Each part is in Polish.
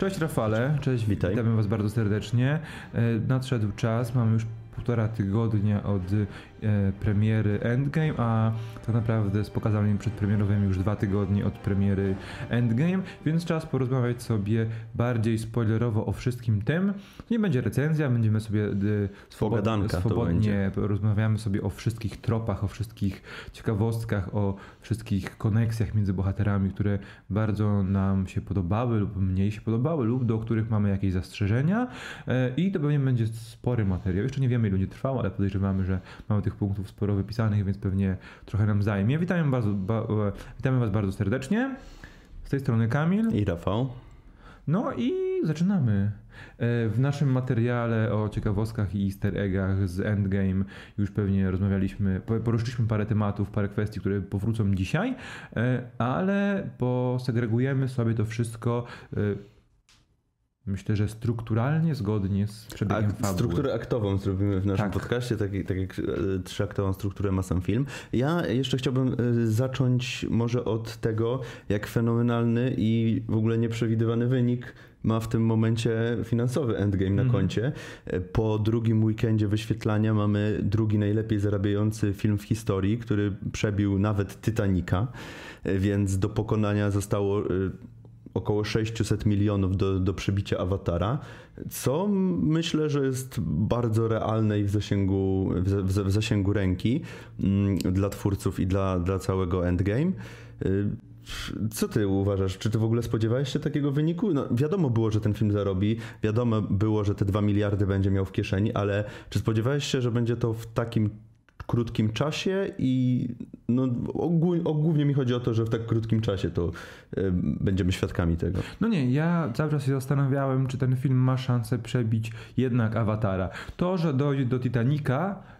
Cześć Rafale, cześć, Witaj. witamy Was bardzo serdecznie. E, Nadszedł czas, mamy już półtora tygodnia od e, premiery Endgame, a tak naprawdę z pokazaniem przedpremierowymi już dwa tygodnie od premiery Endgame, więc czas porozmawiać sobie bardziej spoilerowo o wszystkim tym. Nie będzie recenzja, będziemy sobie e, swobod- swobodnie rozmawiamy sobie o wszystkich tropach, o wszystkich ciekawostkach, o wszystkich koneksjach między bohaterami, które bardzo nam się podobały lub mniej się podobały lub do których mamy jakieś zastrzeżenia E, i to pewnie będzie spory materiał. Jeszcze nie wiemy ile będzie trwał, ale podejrzewamy, że mamy tych punktów sporo wypisanych, więc pewnie trochę nam zajmie. Witamy Was, ba, e, witamy was bardzo serdecznie. Z tej strony Kamil. I Rafał. No i zaczynamy. E, W naszym materiale o ciekawostkach i easter eggach z Endgame już pewnie rozmawialiśmy, po- poruszyliśmy parę tematów, parę kwestii, które powrócą dzisiaj, e, ale posegregujemy sobie to wszystko myślę, że strukturalnie, zgodnie z przebiegiem A fabuły. strukturę aktową zrobimy w naszym Tak. podcaście, tak, tak jak e, trzyaktową strukturę ma sam film. Ja jeszcze chciałbym e, zacząć może od tego, jak fenomenalny i w ogóle nieprzewidywany wynik ma w tym momencie finansowy Endgame na Mhm. koncie. E, Po drugim weekendzie wyświetlania mamy drugi najlepiej zarabiający film w historii, który przebił nawet Titanica, więc do pokonania zostało około 600 milionów do, do przebicia awatara, co myślę, że jest bardzo realne i w zasięgu, w, w zasięgu ręki mm, dla twórców i dla, dla całego endgame. Y, Co ty uważasz? Czy ty w ogóle spodziewałeś się takiego wyniku? No, wiadomo było, że ten film zarobi, wiadomo było, że te 2 miliardy będzie miał w kieszeni, ale czy spodziewałeś się, że będzie to w takim krótkim czasie i no, ogólnie, głównie mi chodzi o to, że w tak krótkim czasie to y, będziemy świadkami tego. No nie, ja cały czas się zastanawiałem, czy ten film ma szansę przebić jednak Awatara. To, że dojdzie do Titanica, e,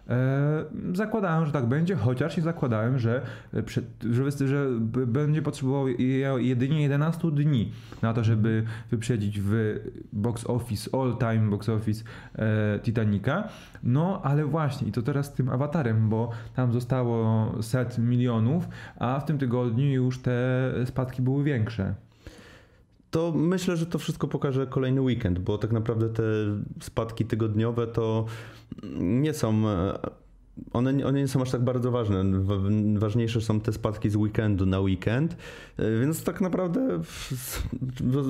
zakładałem, że tak będzie, chociaż i zakładałem, że, e, że, że będzie potrzebował je- jedynie 11 dni na to, żeby wyprzedzić w box office, all time box office e, Titanica. No, ale właśnie, i to teraz z tym Awatarem, bo tam zostało set milionów, a w tym tygodniu już te spadki były większe. To myślę, że to wszystko pokaże kolejny weekend, bo tak naprawdę te spadki tygodniowe to nie są. e, One, one nie są aż tak bardzo ważne. Wa- Ważniejsze są te spadki z weekendu na weekend, e, więc tak naprawdę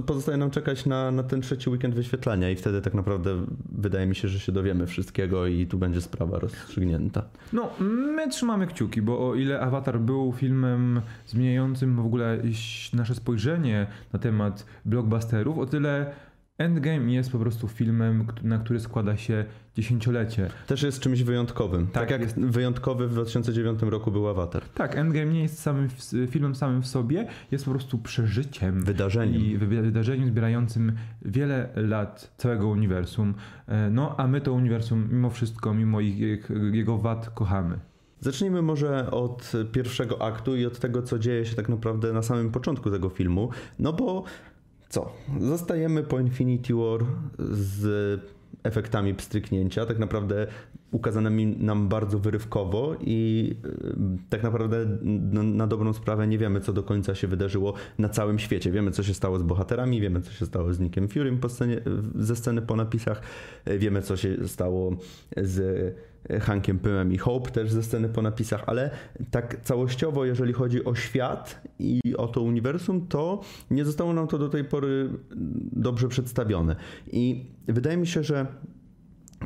pozostaje nam czekać na, na ten trzeci weekend wyświetlania i wtedy tak naprawdę wydaje mi się, że się dowiemy wszystkiego i tu będzie sprawa rozstrzygnięta. No, my trzymamy kciuki, bo o ile Avatar był filmem zmieniającym w ogóle nasze spojrzenie na temat blockbusterów, o tyle Endgame jest po prostu filmem, na który składa się dziesięciolecie. Też jest czymś wyjątkowym. Tak, Tak, jak jest. wyjątkowy w 2009 roku był Avatar. Tak, Endgame nie jest samym filmem samym w sobie, jest po prostu przeżyciem Wydarzeniem. i wy- wydarzeniem zbierającym wiele lat całego uniwersum. E, No, a my to uniwersum mimo wszystko, mimo ich, jego wad kochamy. Zacznijmy może od pierwszego aktu i od tego, co dzieje się tak naprawdę na samym początku tego filmu. No bo co? Zostajemy po Infinity War z efektami pstryknięcia, tak naprawdę ukazanymi nam bardzo wyrywkowo i y, tak naprawdę na, dobrą sprawę nie wiemy, co do końca się wydarzyło na całym świecie. Wiemy, co się stało z bohaterami, wiemy, co się stało z Nickiem Furym scenie, ze sceny po napisach, y, wiemy, co się stało z Hankiem Pymem i Hope też ze sceny po napisach, ale tak całościowo, jeżeli chodzi o świat i o to uniwersum, to nie zostało nam to do tej pory dobrze przedstawione. I wydaje mi się, że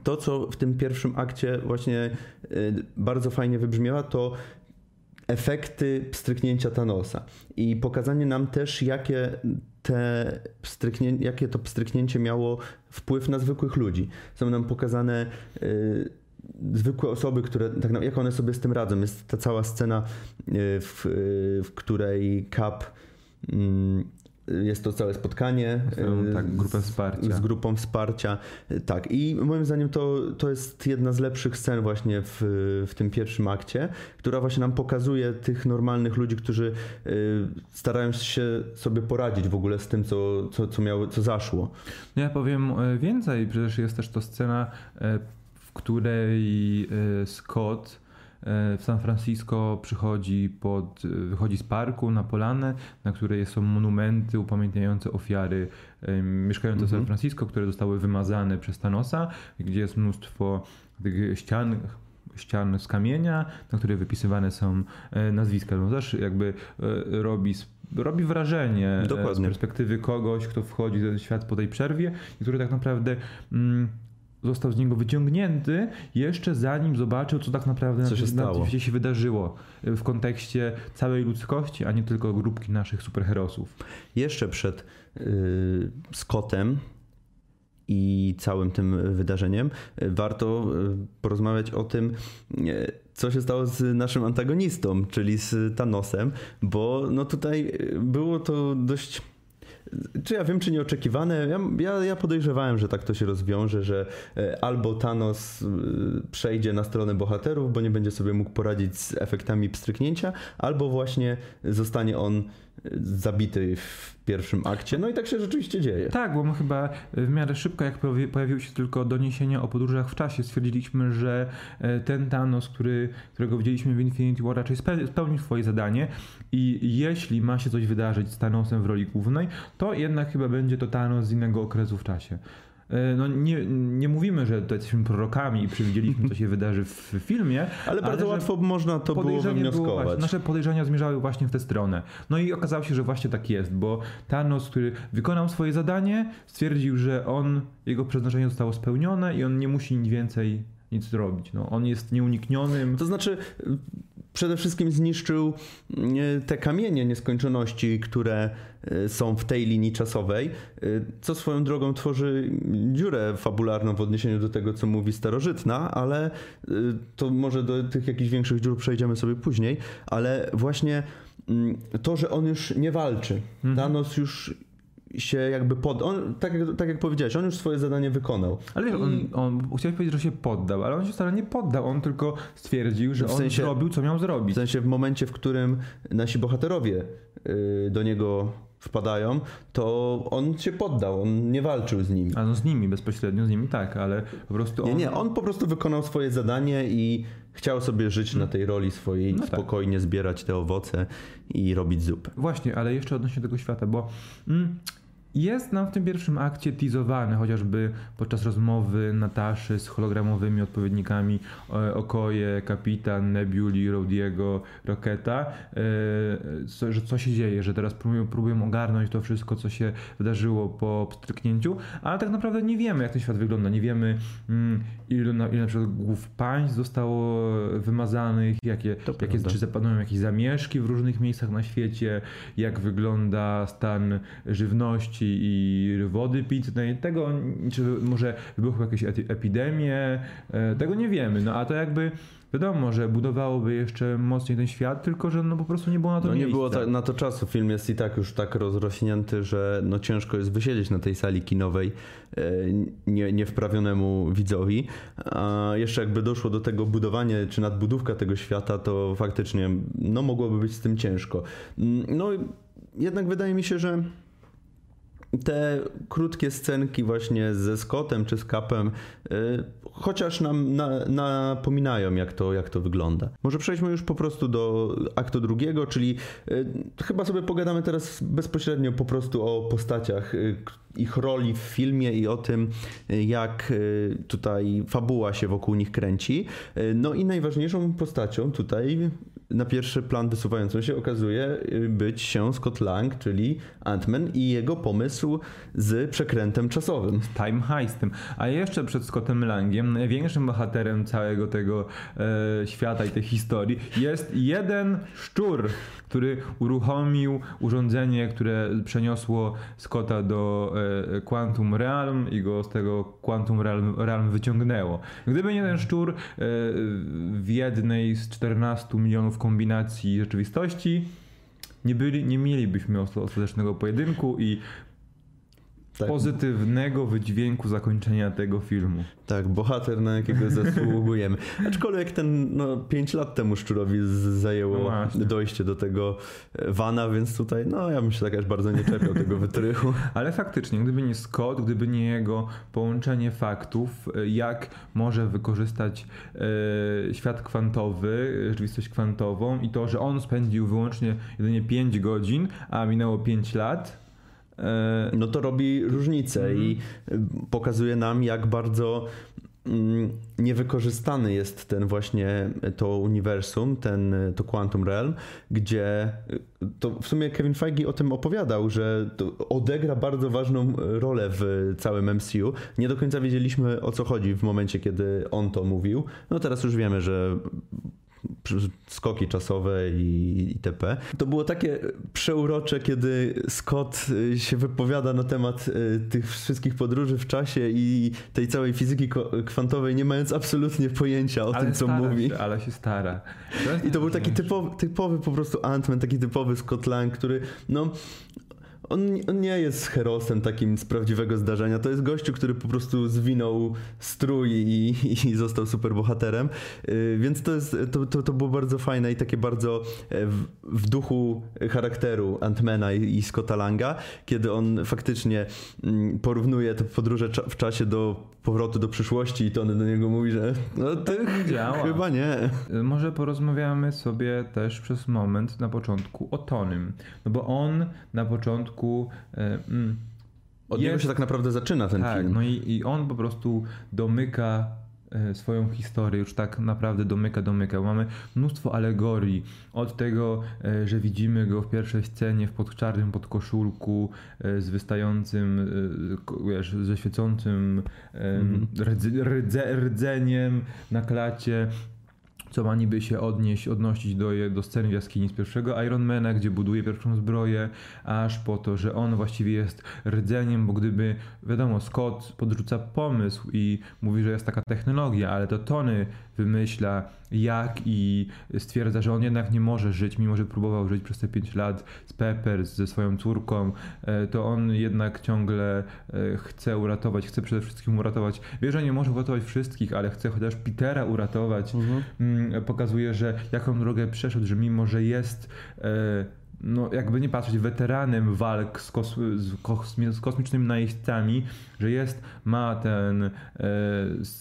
to, co w tym pierwszym akcie właśnie y, bardzo fajnie wybrzmiewa, to efekty pstryknięcia Thanosa i pokazanie nam też, jakie te jakie to pstryknięcie miało wpływ na zwykłych ludzi. Są nam pokazane y, zwykłe osoby, które, tak, na- jak one sobie z tym radzą. Jest ta cała scena, y, w, y, w której Cap mm, jest to całe spotkanie. Swoją, y, tak, grupę z- wsparcia. Z grupą wsparcia. Tak. I moim zdaniem to, to jest jedna z lepszych scen właśnie w, w tym pierwszym akcie, która właśnie nam pokazuje tych normalnych ludzi, którzy starają się sobie poradzić w ogóle z tym, co, co, co, miało, co zaszło. Ja powiem więcej, przecież jest też to scena, której e, Scott w San Francisco przychodzi pod, wychodzi z parku na polanę, na której są monumenty upamiętniające ofiary mieszkające w San mhm. Francisco, które zostały wymazane przez Thanosa, gdzie jest mnóstwo tych ścian, ścian z kamienia, na których wypisywane są e, nazwiska. No też jakby e, robi robi wrażenie e, Dokładnie. z perspektywy kogoś, kto wchodzi w ten świat po tej przerwie i który tak naprawdę mm, został z niego wyciągnięty jeszcze zanim zobaczył, co tak naprawdę co się, na, na się wydarzyło w kontekście całej ludzkości, a nie tylko grupki naszych superherosów. Jeszcze przed yy, Scottem i całym tym wydarzeniem, warto e, porozmawiać o tym, e, co się stało z naszym antagonistą, czyli z Thanosem, bo no tutaj było to dość czy ja wiem, czy nieoczekiwane? Ja, ja, ja, podejrzewałem, że tak to się rozwiąże, że e, albo Thanos przejdzie na stronę bohaterów, bo nie będzie sobie mógł poradzić z efektami pstryknięcia, albo właśnie zostanie on zabity w pierwszym akcie. No i tak się rzeczywiście dzieje. Tak, bo my chyba w miarę szybko, jak pojawiły się tylko doniesienia o podróżach w czasie, stwierdziliśmy, że e, ten Thanos, który, którego widzieliśmy w Infinity War, raczej spełnił swoje zadanie i jeśli ma się coś wydarzyć z Thanosem w roli głównej, to jednak chyba będzie to Thanos z innego okresu w czasie. E, no nie, nie mówimy, że to jesteśmy prorokami i przewidzieliśmy, co się wydarzy w filmie. Ale bardzo łatwo można to było wywnioskować. Było, nasze podejrzenia zmierzały właśnie w tę stronę. No i okazało się, że właśnie tak jest, bo Thanos, który wykonał swoje zadanie, stwierdził, że on, jego przeznaczenie zostało spełnione i on nie musi nic więcej nic zrobić. No, on jest nieuniknionym. To znaczy, przede wszystkim zniszczył e, te kamienie nieskończoności, które e, są w tej linii czasowej, e, co swoją drogą tworzy dziurę fabularną w odniesieniu do tego, co mówi starożytna, ale to może do tych jakichś większych dziur przejdziemy sobie później, ale właśnie mm, to, że on już nie walczy. Mhm. Thanos już się jakby pod... On, tak, jak, tak jak powiedziałeś, on już swoje zadanie wykonał. Ale wiesz, on, on chciałeś powiedzieć, że się poddał, ale on się wcale nie poddał, on tylko stwierdził, że w sensie, on zrobił, co miał zrobić. W sensie w momencie, w którym nasi bohaterowie yy, do niego wpadają, to on się poddał, on nie walczył z nimi. A no z nimi, bezpośrednio z nimi tak, ale po prostu on... Nie, nie, on po prostu wykonał swoje zadanie i chciał sobie żyć na tej roli swojej, no tak. spokojnie tak. zbierać te owoce i robić zupę. Właśnie, ale jeszcze odnośnie tego świata, bo mm, jest nam w tym pierwszym akcie teasowany, chociażby podczas rozmowy Nataszy z hologramowymi odpowiednikami e, Okoje, Kapitan, Nebuli, Rodiego, Roketa, e, co, że co się dzieje, że teraz próbują, próbują ogarnąć to wszystko, co się wydarzyło po pstryknięciu, ale tak naprawdę nie wiemy, jak ten świat wygląda, nie wiemy mm, ile na, ile na przykład głów państw zostało wymazanych, jakie, jakie czy zapanują jakieś zamieszki w różnych miejscach na świecie, jak wygląda stan żywności, i wody pitnej, tego, czy może wybuchły jakieś epidemie, e, tego nie wiemy, no a to jakby wiadomo, że budowałoby jeszcze mocniej ten świat, tylko że no po prostu nie było na to No nie miejsca. było ta, na to czasu. Film jest i tak już tak rozrośnięty, że no ciężko jest wysiedzieć na tej sali kinowej e, nie, niewprawionemu widzowi. A jeszcze jakby doszło do tego budowania, czy nadbudówka tego świata, to faktycznie no mogłoby być z tym ciężko. Mm, no jednak wydaje mi się, że te krótkie scenki właśnie ze Scottem czy z Capem y, chociaż nam na, napominają jak to, jak to wygląda. Może przejdźmy już po prostu do aktu drugiego, czyli y, chyba sobie pogadamy teraz bezpośrednio po prostu o postaciach, y, ich roli w filmie i o tym, jak tutaj fabuła się wokół nich kręci. No i najważniejszą postacią tutaj na pierwszy plan wysuwającą się okazuje y, być się Scott Lang, czyli Ant-Man i jego pomysł z przekrętem czasowym. Time heistem. A jeszcze przed Scottem Langiem, największym bohaterem całego tego e, świata i tej historii jest jeden szczur, który uruchomił urządzenie, które przeniosło Scotta do e, Quantum Realm i go z tego Quantum Realm, Realm wyciągnęło. Gdyby nie ten szczur e, w jednej z 14 milionów kombinacji rzeczywistości, nie, byli, nie mielibyśmy ostatecznego pojedynku i tak. pozytywnego wydźwięku zakończenia tego filmu. Tak, bohater, na jakiego zasługujemy. Aczkolwiek ten no, 5 lat temu Szczurowi zajęło no dojście do tego Wana, więc tutaj, no ja bym się tak aż bardzo nie czepiał tego wytrychu. Ale faktycznie, gdyby nie Scott, gdyby nie jego połączenie faktów, jak może wykorzystać e, świat kwantowy, rzeczywistość kwantową i to, że on spędził wyłącznie jedynie 5 godzin, a minęło 5 lat, E, no to robi różnicę mm. i pokazuje nam, jak bardzo mm, niewykorzystany jest ten właśnie to uniwersum, ten, to Quantum Realm, gdzie to w sumie Kevin Feige o tym opowiadał, że odegra bardzo ważną rolę w całym MCU. Nie do końca wiedzieliśmy o co chodzi w momencie, kiedy on to mówił. No teraz już wiemy, że skoki czasowe i itp. To było takie przeurocze, kiedy Scott y, się wypowiada na temat y, tych wszystkich podróży w czasie i tej całej fizyki kwantowej, nie mając absolutnie pojęcia o ale tym, co mówi. Się, ale się stara. I to był taki typowy, typowy po prostu Ant-Man, taki typowy Scott Lang, który no on, on, nie jest herosem takim z prawdziwego zdarzenia. To jest gościu, który po prostu zwinął strój i, i został superbohaterem. Yy, więc to, jest, to, to, to, było bardzo fajne i takie bardzo e, w, w duchu charakteru Antmana i, i Scotta Langa, kiedy on faktycznie mm, porównuje te podróże w czasie do powrotu do przyszłości i Tony do niego mówi, że no ty działa. chyba nie. Może porozmawiamy sobie też przez moment na początku o Tonym. No bo on na początku... E, mm, Od jest, niego się tak naprawdę zaczyna ten tak, film. No i, i on po prostu domyka E, swoją historię, już tak naprawdę domyka, domyka. Mamy mnóstwo alegorii. Od tego, e, że widzimy go w pierwszej scenie w pod czarnym podkoszulku z wystającym, wiesz, ze świecącym mm -hmm. rdzeniem na klacie co ma niby się odnieść, odnosić do, do sceny w jaskini z pierwszego Ironmana, gdzie buduje pierwszą zbroję, aż po to, że on właściwie jest rdzeniem, bo gdyby, wiadomo, Scott podrzuca pomysł i mówi, że jest taka technologia, ale to Tony wymyśla jak i stwierdza, że on jednak nie może żyć, mimo że próbował żyć przez te 5 lat z Pepper, ze swoją córką, e, to on jednak ciągle e, chce uratować, chce przede wszystkim uratować. Wie, że nie może uratować wszystkich, ale chce chociaż Petera uratować. Mhm. Mm, pokazuje, że jaką drogę przeszedł, że mimo, że jest e, no jakby nie patrzeć, weteranem walk z, kos z, kosmi z kosmicznymi najeźdźcami, że jest, ma ten, e,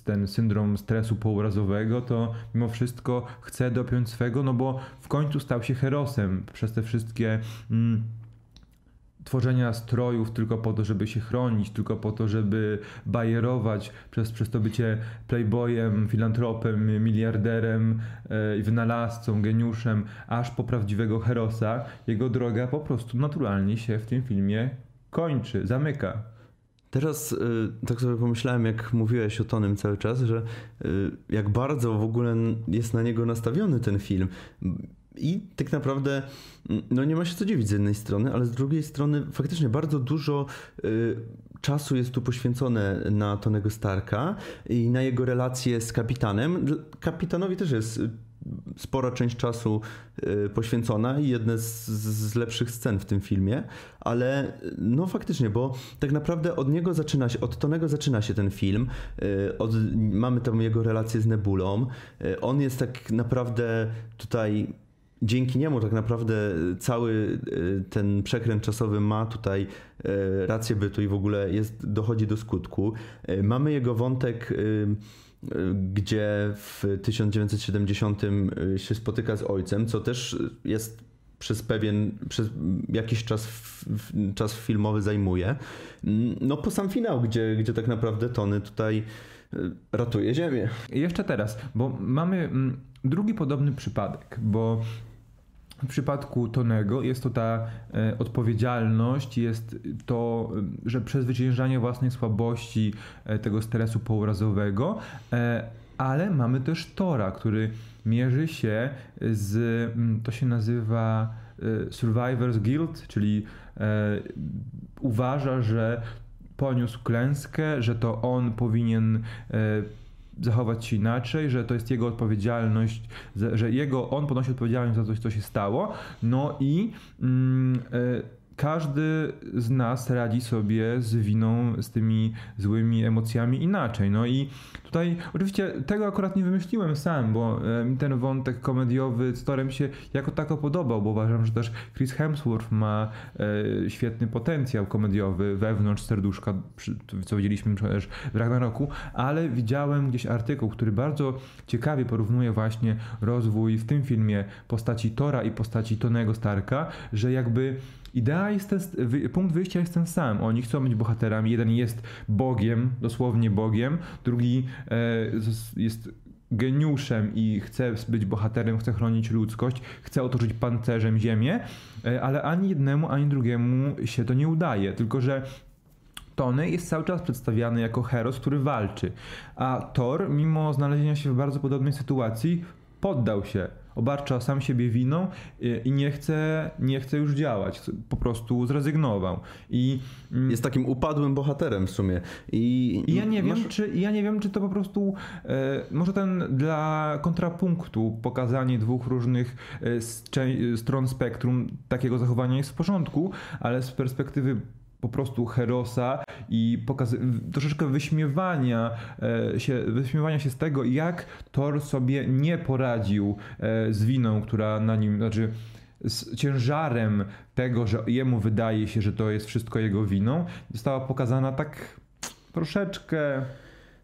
ten syndrom stresu pourazowego, to mimo wszystko chce dopiąć swego, no bo w końcu stał się herosem przez te wszystkie... Mm, tworzenia strojów tylko po to, żeby się chronić, tylko po to, żeby bajerować przez, przez to bycie playboyem, filantropem, miliarderem i yy, wynalazcą, geniuszem, aż po prawdziwego herosa, jego droga po prostu naturalnie się w tym filmie kończy, zamyka. Teraz y, tak sobie pomyślałem, jak mówiłeś o Tonym cały czas, że y, jak bardzo w ogóle jest na niego nastawiony ten film. I tak naprawdę no nie ma się co dziwić z jednej strony, ale z drugiej strony faktycznie bardzo dużo y, czasu jest tu poświęcone na Tonego Starka i na jego relacje z kapitanem. Kapitanowi też jest y, spora część czasu y, poświęcona i jedne z, z, lepszych scen w tym filmie, ale no faktycznie, bo tak naprawdę od niego zaczyna się, od Tonego zaczyna się ten film. Y, od, mamy tam jego relację z Nebulą. On jest tak naprawdę tutaj dzięki niemu tak naprawdę cały y, ten przekręt czasowy ma tutaj y, rację bytu i w ogóle jest, dochodzi do skutku. Mamy jego wątek gdzie w 1970 się spotyka z ojcem, co też jest przez pewien, przez jakiś czas, czas filmowy zajmuje. No po sam finał, gdzie, gdzie tak naprawdę Tony tutaj ratuje ziemię. Jeszcze teraz, bo mamy mm, drugi podobny przypadek, bo w przypadku Tonego jest to ta e, odpowiedzialność, jest to, e, że przezwyciężanie własnej słabości, e, tego stresu pourazowego, e, ale mamy też Tora, który mierzy się z, to się nazywa e, Survivor's Guilt, czyli e, uważa, że poniósł klęskę, że to on powinien zachować się inaczej, że to jest jego odpowiedzialność, że jego, on ponosi odpowiedzialność za coś, co się stało. No i mm, e, każdy z nas radzi sobie z winą, z tymi złymi emocjami inaczej. No i tutaj oczywiście tego akurat nie wymyśliłem sam, bo mi ten wątek komediowy z Torem się jako tako podobał, bo uważam, że też Chris Hemsworth ma e, świetny potencjał komediowy wewnątrz serduszka, co widzieliśmy też w Ragnaroku, ale widziałem gdzieś artykuł, który bardzo ciekawie porównuje właśnie rozwój w tym filmie postaci Tora i postaci Tonego Starka, że jakby idea jest ten, punkt wyjścia jest ten sam. Oni chcą być bohaterami. Jeden jest Bogiem, dosłownie Bogiem, drugi e, jest geniuszem i chce być bohaterem, chce chronić ludzkość, chce otoczyć pancerzem ziemię, e, ale ani jednemu, ani drugiemu się to nie udaje. Tylko, że Tony jest cały czas przedstawiany jako heros, który walczy, a Thor, mimo znalezienia się w bardzo podobnej sytuacji, poddał się obarcza sam siebie winą i nie chce, nie chce już działać. Po prostu zrezygnował. I, mm, Jest takim upadłym bohaterem w sumie. I, i ja nie masz... wiem, czy ja nie wiem, czy to po prostu e, może ten dla kontrapunktu pokazanie dwóch różnych e, stron spektrum takiego zachowania jest w porządku, ale z perspektywy po prostu herosa i pokaz- troszeczkę wyśmiewania e, się, wyśmiewania się z tego, jak Thor sobie nie poradził e, z winą, która na nim, znaczy z ciężarem tego, że jemu wydaje się, że to jest wszystko jego winą, została pokazana tak troszeczkę.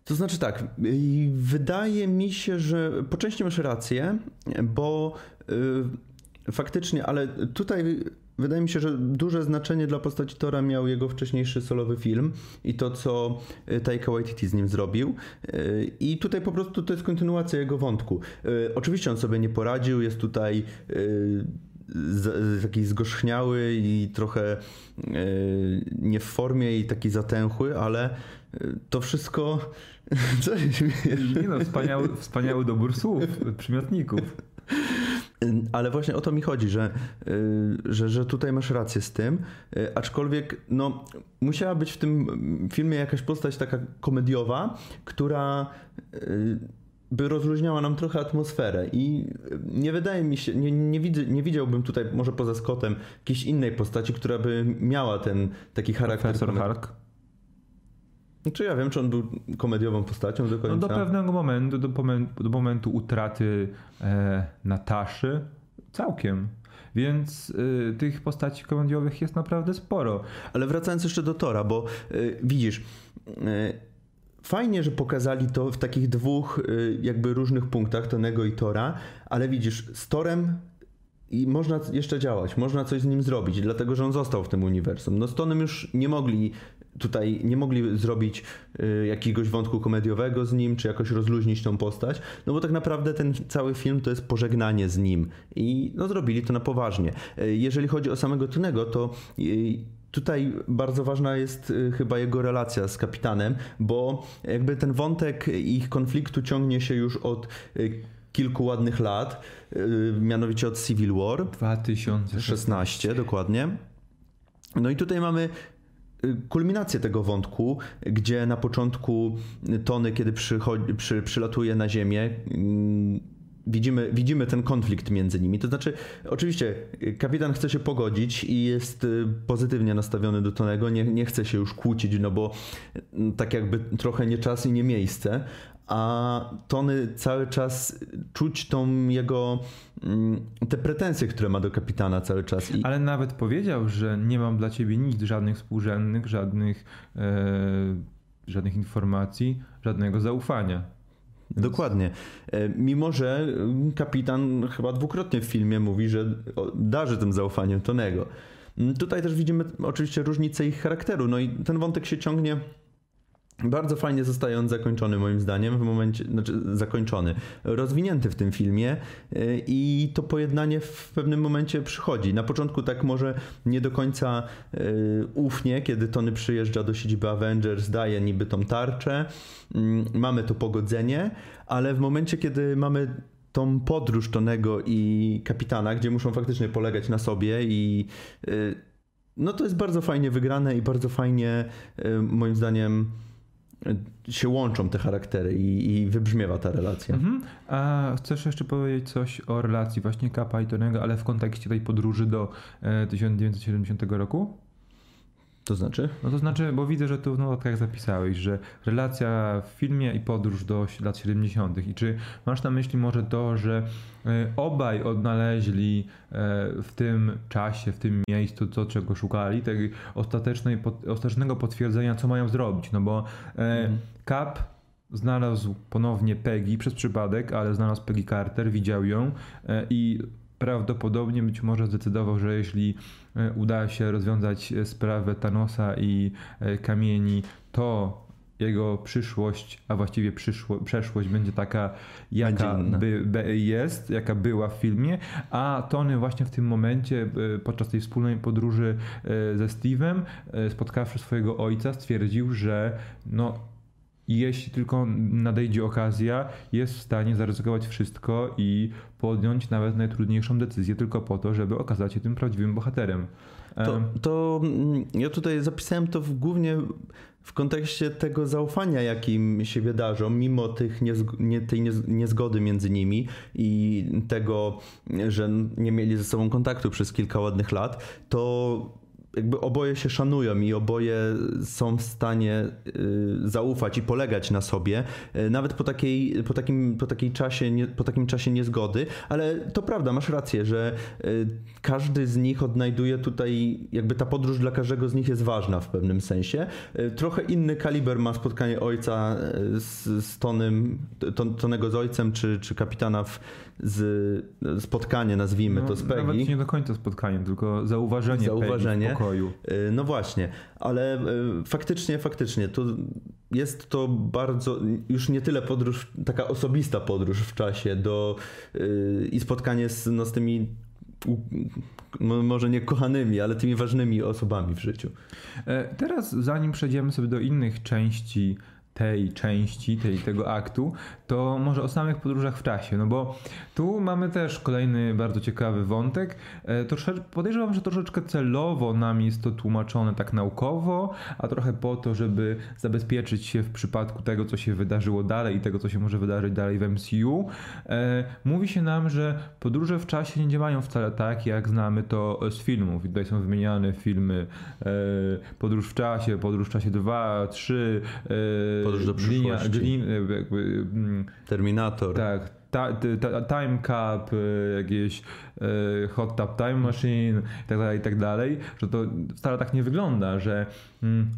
To znaczy tak, wydaje mi się, że po części masz rację, bo yy, faktycznie, ale tutaj Wydaje mi się, że duże znaczenie dla postaci Tora miał jego wcześniejszy solowy film i to, co e, Taika Waititi z nim zrobił. E, I tutaj po prostu to jest kontynuacja jego wątku. E, oczywiście on sobie nie poradził, jest tutaj taki zgorzchniały i trochę nie w formie i taki zatęchły, ale to wszystko... Co się Nie no, wspaniały, wspaniały dobór słów, przymiotników. Ale właśnie o to mi chodzi, że, y, że, że tutaj masz rację z tym, y, aczkolwiek no, musiała być w tym filmie jakaś postać taka komediowa, która y, by rozluźniała nam trochę atmosferę i nie wydaje mi się, nie, nie, widzę, nie widziałbym tutaj, może poza Scottem, jakiejś innej postaci, która by miała ten taki charakter. Profesor Hark? Czy ja wiem, czy on był komediową postacią do końca? No do pewnego momentu, do momentu, do momentu utraty e, Nataszy, całkiem. Więc y, tych postaci komediowych jest naprawdę sporo. Ale wracając jeszcze do Tora, bo y, widzisz, y, fajnie, że pokazali to w takich dwóch jakby różnych punktach, Tonego i Tora, ale widzisz, z Torem i można jeszcze działać, można coś z nim zrobić, dlatego że on został w tym uniwersum. No z Tonem już nie mogli tutaj nie mogli zrobić y, jakiegoś wątku komediowego z nim, czy jakoś rozluźnić tą postać, no bo tak naprawdę ten cały film to jest pożegnanie z nim i no zrobili to na poważnie. Y, jeżeli chodzi o samego Tunego, to y, Tutaj bardzo ważna jest chyba jego relacja z kapitanem, bo jakby ten wątek ich konfliktu ciągnie się już od kilku ładnych lat, mianowicie od Civil War 2016 dokładnie. No i tutaj mamy kulminację tego wątku, gdzie na początku Tony, kiedy przychodzi, przy, przylatuje na Ziemię, mm, widzimy, widzimy ten konflikt między nimi. To znaczy, oczywiście, kapitan chce się pogodzić i jest y, pozytywnie nastawiony do Tonego, nie, nie chce się już kłócić, no bo mm, tak jakby trochę nie czas i nie miejsce, a Tony cały czas czuć tą jego te pretensje, które ma do kapitana cały czas. I... Ale nawet powiedział, że nie mam dla ciebie nic, żadnych współrzędnych, żadnych, e, żadnych informacji, żadnego zaufania. Więc... Dokładnie. E, mimo, że kapitan chyba dwukrotnie w filmie mówi, że darzy tym zaufaniem Tonego. Mm, tutaj też widzimy oczywiście różnicę ich charakteru. No i ten wątek się ciągnie bardzo fajnie zostaje on zakończony moim zdaniem w momencie, znaczy zakończony, rozwinięty w tym filmie y, i to pojednanie w pewnym momencie przychodzi. Na początku tak może nie do końca y, ufnie, kiedy Tony przyjeżdża do siedziby Avengers, daje niby tą tarczę, mm, mamy to pogodzenie, ale w momencie, kiedy mamy tą podróż Tonego i kapitana, gdzie muszą faktycznie polegać na sobie i y, no to jest bardzo fajnie wygrane i bardzo fajnie moim zdaniem się łączą te charaktery i, i wybrzmiewa ta relacja. Mhm. A chcesz jeszcze powiedzieć coś o relacji właśnie Kapa i Tonego, ale w kontekście tej podróży do e, 1970 roku? To znaczy? No to znaczy, bo widzę, że tu w notatkach zapisałeś, że relacja w filmie i podróż do lat 70. I czy masz na myśli może to, że e, obaj odnaleźli e, w tym czasie, w tym miejscu to, czego szukali, tej ostatecznej, ostatecznego potwierdzenia, co mają zrobić? No bo mhm. Cap znalazł ponownie Peggy przez przypadek, ale znalazł Peggy Carter, widział ją i prawdopodobnie być może zdecydował, że jeśli e, uda się rozwiązać e, sprawę Thanosa i e, kamieni, to jego przyszłość, a właściwie przyszło, przeszłość będzie taka, jaka by, by jest, jaka była w filmie, a Tony właśnie w tym momencie, podczas tej wspólnej podróży ze Steve'em, spotkawszy swojego ojca, stwierdził, że no, jeśli tylko nadejdzie okazja, jest w stanie zaryzykować wszystko i podjąć nawet najtrudniejszą decyzję tylko po to, żeby okazać się tym prawdziwym bohaterem. To, to mm, ja tutaj zapisałem to w, głównie w kontekście tego zaufania, jakim się wydarzą, mimo tych niezg nie, tej niezgody między nimi i tego, że nie mieli ze sobą kontaktu przez kilka ładnych lat, to jakby oboje się szanują i oboje są w stanie y, zaufać i polegać na sobie, y, nawet po, takiej, po, takim, po, takiej czasie, po takim czasie niezgody, ale to prawda, masz rację, że y, każdy z nich odnajduje tutaj, jakby ta podróż dla każdego z nich jest ważna w pewnym sensie. Trochę inny kaliber ma spotkanie ojca z, z Tonym, Tonego z ojcem, czy, czy kapitana w z, spotkanie, nazwijmy no, to z Peggy. Nawet nie do końca spotkanie, tylko zauważenie, zauważenie. Peggy w pokoju. Y, no właśnie, ale y, faktycznie, faktycznie, to jest to bardzo, już nie tyle podróż, taka osobista podróż w czasie do y, i spotkanie z, no, z tymi może nie kochanymi, ale tymi ważnymi osobami w życiu. E, teraz, zanim przejdziemy sobie do innych części tej części, tej, tego aktu, to może o samych podróżach w czasie, no bo tu mamy też kolejny bardzo ciekawy wątek. E, trosze, podejrzewam, że troszeczkę celowo nam jest to tłumaczone tak naukowo, a trochę po to, żeby zabezpieczyć się w przypadku tego, co się wydarzyło dalej i tego, co się może wydarzyć dalej w MCU. E, mówi się nam, że podróże w czasie nie działają wcale tak, jak znamy to z filmów. I tutaj są wymieniane filmy e, Podróż w czasie, Podróż w czasie 2, 3, Podróż do przyszłości. Linia, jakby, Terminator. Tak, ta, ta, Time Cup, y, jakieś y, Hot Tub Time Machine i tak dalej, i tak dalej, że to wcale tak nie wygląda, że mm,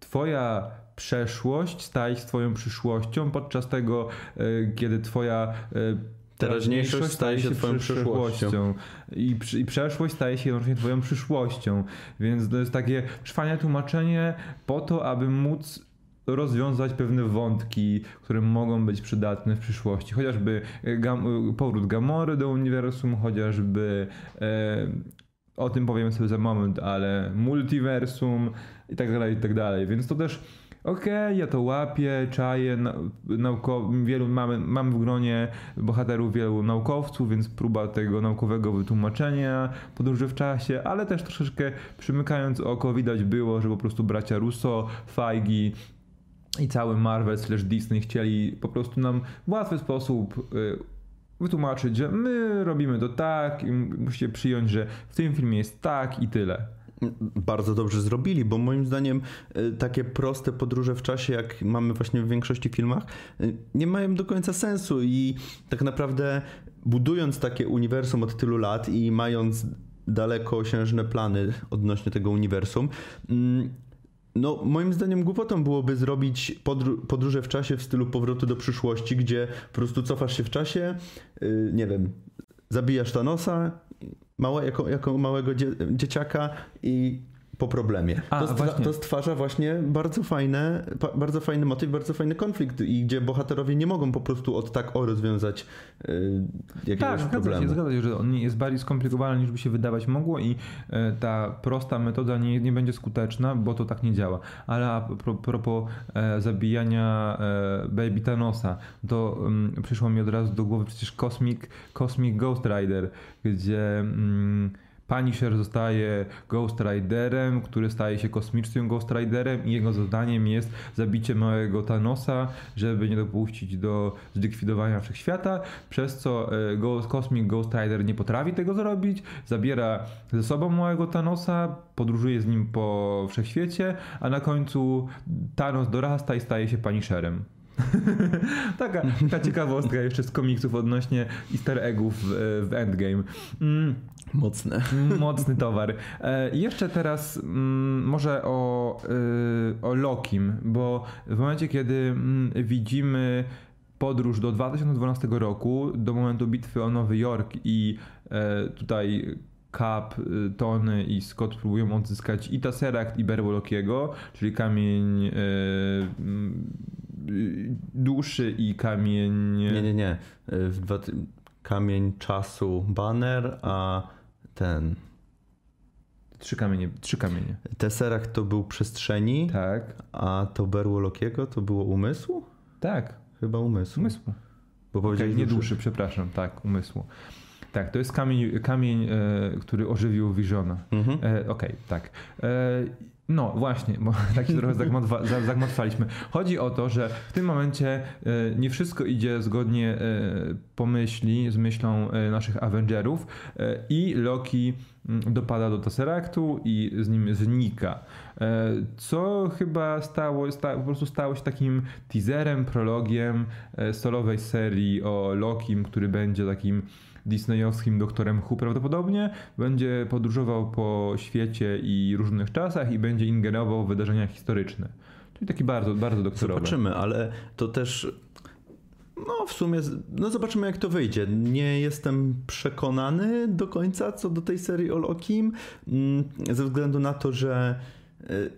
twoja przeszłość staje się twoją przyszłością, podczas tego, y, kiedy twoja teraźniejszość staje się twoją przyszłością. I, I przeszłość staje się jednocześnie twoją przyszłością. Więc to jest takie trwanie tłumaczenie po to, aby móc rozwiązać pewne wątki, które mogą być przydatne w przyszłości. Chociażby e, gam, e, powrót Gamory do uniwersum, chociażby e, o tym powiem sobie za moment, ale multiversum i tak dalej, i tak dalej. Więc to też okej, okay, ja to łapię, czaję, nauko- wielu, mamy, mamy w gronie bohaterów wielu naukowców, więc próba tego naukowego wytłumaczenia podróży w czasie, ale też troszeczkę przymykając oko widać było, że po prostu bracia Russo, Feige i cały Marvel slash Disney chcieli po prostu nam w łatwy sposób y, wytłumaczyć, że my robimy to tak i musicie przyjąć, że w tym filmie jest tak i tyle. Bardzo dobrze zrobili, bo moim zdaniem y, takie proste podróże w czasie, jak mamy właśnie w większości filmach, y, nie mają do końca sensu i tak naprawdę budując takie uniwersum od tylu lat i mając dalekosiężne plany odnośnie tego uniwersum, mm, no, moim zdaniem głupotą byłoby zrobić podró podróże w czasie w stylu powrotu do przyszłości, gdzie po prostu cofasz się w czasie, yy, nie wiem, zabijasz Thanosa małe, jako, jako małego dzie dzieciaka i po problemie. A, to, stwa to, stwarza właśnie bardzo fajne, bardzo fajny motyw, bardzo fajny konflikt i gdzie bohaterowie nie mogą po prostu od tak o rozwiązać yy, jakiegoś tak, problemu. Tak, zgadza się, że on jest bardziej skomplikowany niż by się wydawać mogło i yy, ta prosta metoda nie, nie będzie skuteczna, bo to tak nie działa. Ale a propos e, zabijania e, Baby Thanosa, to mm, przyszło mi od razu do głowy przecież Cosmic, Cosmic Ghost Rider, gdzie mm, Punisher zostaje Ghost Riderem, który staje się kosmicznym Ghost Riderem i jego zadaniem jest zabicie małego Thanosa, żeby nie dopuścić do zlikwidowania wszechświata, przez co e, Ghost, Cosmic Ghost Rider nie potrafi tego zrobić, zabiera ze sobą małego Thanosa, podróżuje z nim po wszechświecie, a na końcu Thanos dorasta i staje się Punisherem. taka, taka ciekawostka jeszcze z komiksów odnośnie easter eggów w, w Endgame. Mm. Mocne. Mocny towar. E, jeszcze teraz mm, może o, y, o Lokim, bo w momencie, kiedy mm, widzimy podróż do 2012 roku, do momentu bitwy o Nowy Jork i e, tutaj Cap, y, Tony i Scott próbują odzyskać i Tesseract i Berło Lokiego, czyli kamień e, duszy i kamień... Nie, nie, nie. Dwa... Kamień czasu Banner, a ten... Trzy kamienie. Trzy kamienie. Tesseract to był przestrzeni, tak. a to berło Lokiego to było umysłu? Tak. Chyba umysłu. Umysłu. Bo okay, nie duszy, przepraszam, tak, umysłu. Tak, to jest kamień, kamień e, który ożywił Visiona. Mhm. E, Okej, okay, tak. E, no właśnie, bo tak się trochę zagmatwaliśmy. Chodzi o to, że w tym momencie e, nie wszystko idzie zgodnie e, po myśli, z myślą e, naszych Avengerów i Loki dopada do Tesseractu i z nim znika. Co chyba stało, sta, po prostu stało się takim teaserem, prologiem solowej serii o Lokim, który będzie takim disneyowskim doktorem Hu prawdopodobnie, będzie podróżował po świecie i różnych czasach i będzie ingerował w wydarzenia historyczne. Czyli taki bardzo, bardzo doktorowy. Zobaczymy, ale to też no, w sumie, no zobaczymy jak to wyjdzie. Nie jestem przekonany do końca co do tej serii o Lokim, mm, ze względu na to, że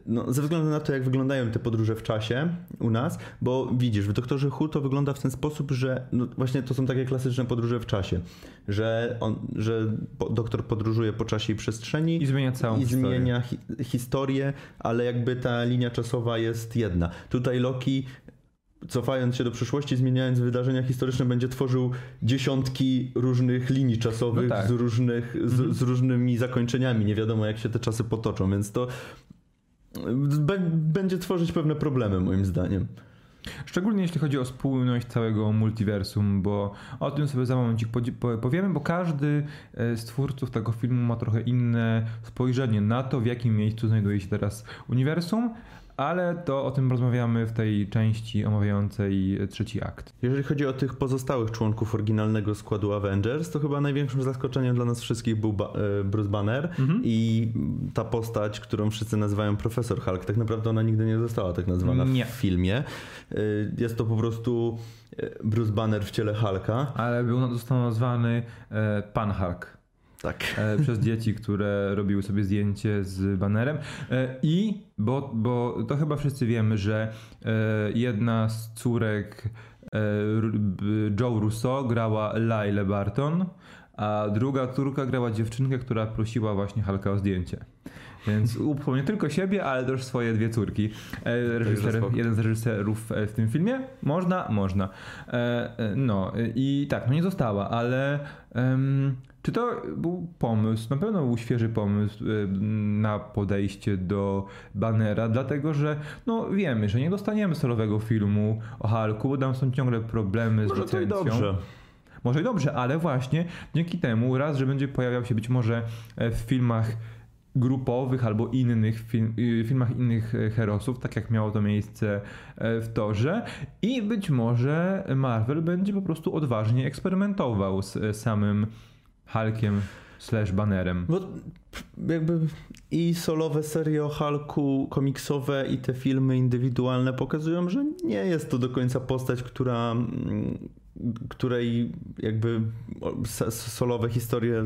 no, ze względu na to, jak wyglądają te podróże w czasie u nas, bo widzisz, w Doktorze Hu to wygląda w ten sposób, że no właśnie to są takie klasyczne podróże w czasie, że, on, że doktor podróżuje po czasie i przestrzeni i zmienia całą i historię. zmienia hi historię, ale jakby ta linia czasowa jest jedna. Tutaj Loki cofając się do przyszłości, zmieniając wydarzenia historyczne, będzie tworzył dziesiątki różnych linii czasowych no tak. z, różnych, z, mhm. z, różnymi zakończeniami. Nie wiadomo, jak się te czasy potoczą, więc to będzie tworzyć pewne problemy, moim zdaniem. Szczególnie jeśli chodzi o spójność całego multiversum, bo o tym sobie za momencik powiemy, bo każdy e, z twórców tego filmu ma trochę inne spojrzenie na to, w jakim miejscu znajduje się teraz uniwersum, ale to o tym rozmawiamy w tej części omawiającej trzeci akt. Jeżeli chodzi o tych pozostałych członków oryginalnego składu Avengers, to chyba największym zaskoczeniem dla nas wszystkich był ba e, Bruce Banner mhm. i ta postać, którą wszyscy nazywają Profesor Hulk. Tak naprawdę ona nigdy nie została tak nazwana nie. w filmie. E, jest to po prostu e, Bruce Banner w ciele Hulka. Ale był, został nazwany Pan Hulk. Tak. E, przez dzieci, które robiły sobie zdjęcie z banerem. E, I, bo, bo to chyba wszyscy wiemy, że e, jedna z córek Joe Russo grała Lyle Barton, a druga córka grała dziewczynkę, która prosiła właśnie Halka o zdjęcie. Więc nie tylko siebie, ale też swoje dwie córki. Reżyser, jeden z reżyserów w tym filmie? Można? Można. No i tak, no nie została, ale um, czy to był pomysł, na pewno był świeży pomysł y, na podejście do banera, dlatego że no wiemy, że nie dostaniemy solowego filmu o Hulku, bo tam są ciągle problemy Może z licencją. To i dobrze. Może i dobrze, ale właśnie dzięki temu raz, że będzie pojawiał się być może e, w filmach grupowych albo innych film, y, filmach innych e, herosów, tak jak miało to miejsce e, w Torze i być może Marvel będzie po prostu odważnie eksperymentował z samym Hulkiem slash banerem. Bo jakby i solowe serie o Hulku, komiksowe i te filmy indywidualne pokazują, że nie jest to do końca postać, która mm, której jakby solowe historie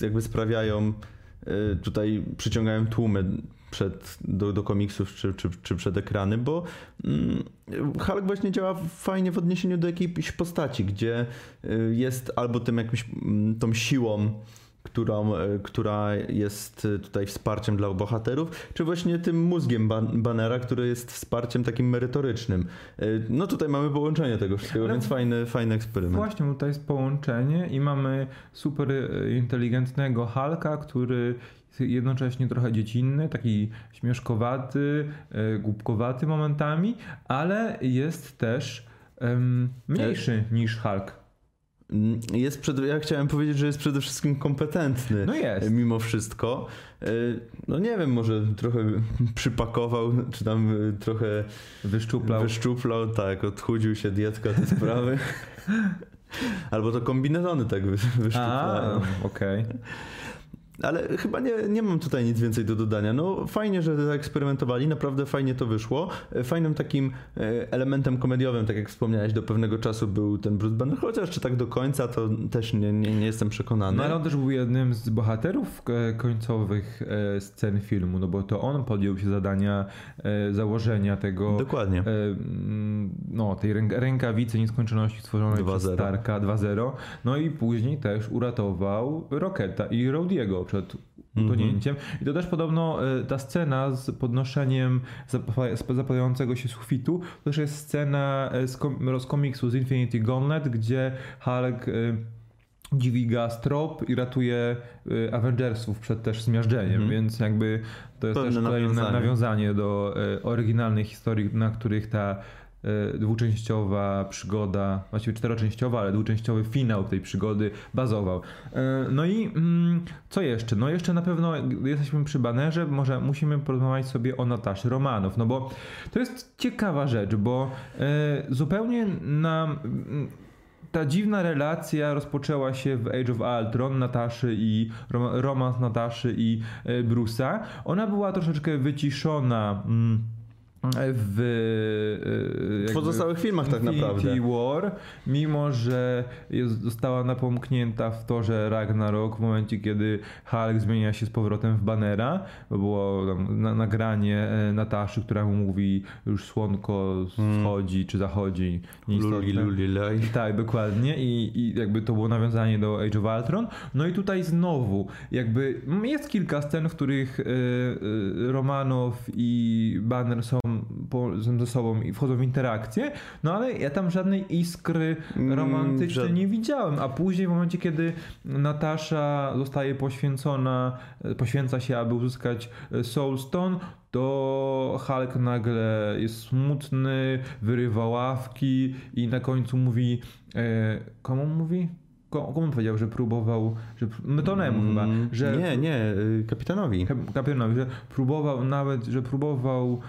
jakby sprawiają y, tutaj przyciągają tłumy przed, do, do komiksów czy, czy, czy przed ekrany, bo mm, Hulk właśnie działa fajnie w odniesieniu do jakiejś postaci, gdzie y, jest albo tym jakimś, mm, tą siłą którą, e, która jest tutaj wsparciem dla bohaterów, czy właśnie tym mózgiem ban Bannera, który jest wsparciem takim merytorycznym. No tutaj mamy połączenie tego wszystkiego, Ale więc fajny, fajny eksperyment. Właśnie, tutaj jest połączenie i mamy super inteligentnego Halka, który jednocześnie trochę dziecinny, taki śmieszkowaty, głupkowaty momentami, ale jest też um, mniejszy niż Hulk. Mm, jest przed, ja chciałem powiedzieć, że jest przede wszystkim kompetentny. No jest. Mimo wszystko. E, no nie wiem, może trochę przypakował, czy tam e, trochę wyszczuplał. Wyszczuplał, tak, odchudził się dietka te sprawy. Albo to kombinezony tak wyszczuplają. okej. Okay. Ale chyba nie, nie mam tutaj nic więcej do dodania. No fajnie, że zaeksperymentowali, naprawdę fajnie to wyszło. Fajnym takim e, elementem komediowym, tak jak wspomniałeś, do pewnego czasu był ten Bruce Banner, chociaż czy tak do końca, to też nie, nie, nie jestem przekonany. No ale on też był jednym z bohaterów e, końcowych e, scen filmu, no bo to on podjął się zadania założenia tego... Dokładnie. No, tej rękawicy nieskończoności stworzonej 2 przez Starka 2.0. No i później też uratował Rocketa i Rodiego przed utonięciem. I to też podobno e, ta scena z podnoszeniem zapadającego się sufitu, to też jest scena e, z, kom z komiksu z Infinity Gauntlet, gdzie Hulk e, dźwiga strop i ratuje Avengersów przed też zmiażdżeniem, mm. więc jakby to jest Pewne też kolejne nawiązanie. nawiązanie do oryginalnej historii, na których ta dwuczęściowa przygoda, właściwie czteroczęściowa, ale dwuczęściowy finał tej przygody bazował. E, no i mm, co jeszcze? No jeszcze na pewno jesteśmy przy banerze, może musimy porozmawiać sobie o Nataszy Romanów, no bo to jest ciekawa rzecz, bo e, zupełnie na ta dziwna relacja rozpoczęła się w Age of Ultron Nataszy i romans Nataszy i Bruce'a. Ona była troszeczkę wyciszona. Mm, w, w pozostałych filmach tak naprawdę. War, mimo że jest, została napomknięta w torze Ragnarok w momencie, kiedy Hulk zmienia się z powrotem w Bannera, bo było tam na, nagranie e, Nataszy, która mu mówi już słonko wschodzi hmm. czy zachodzi. Luli, luli, laj. Tak, dokładnie I, i jakby to było nawiązanie do Age of Ultron. No i tutaj znowu jakby jest kilka scen, w których y, y, Romanow i Banner są ze sobą i wchodzą w interakcję, no ale ja tam żadnej iskry mm, romantycznej mm, nie widziałem, a później w momencie, kiedy Natasza zostaje poświęcona, poświęca się, aby uzyskać Soulstone, to Hulk nagle jest smutny, wyrywa ławki i na końcu mówi, e, komu mówi? Komu powiedział, że próbował, że Mytonemu mm, chyba, że... Nie, nie, y, kapitanowi. Kapitanowi, że próbował nawet, że próbował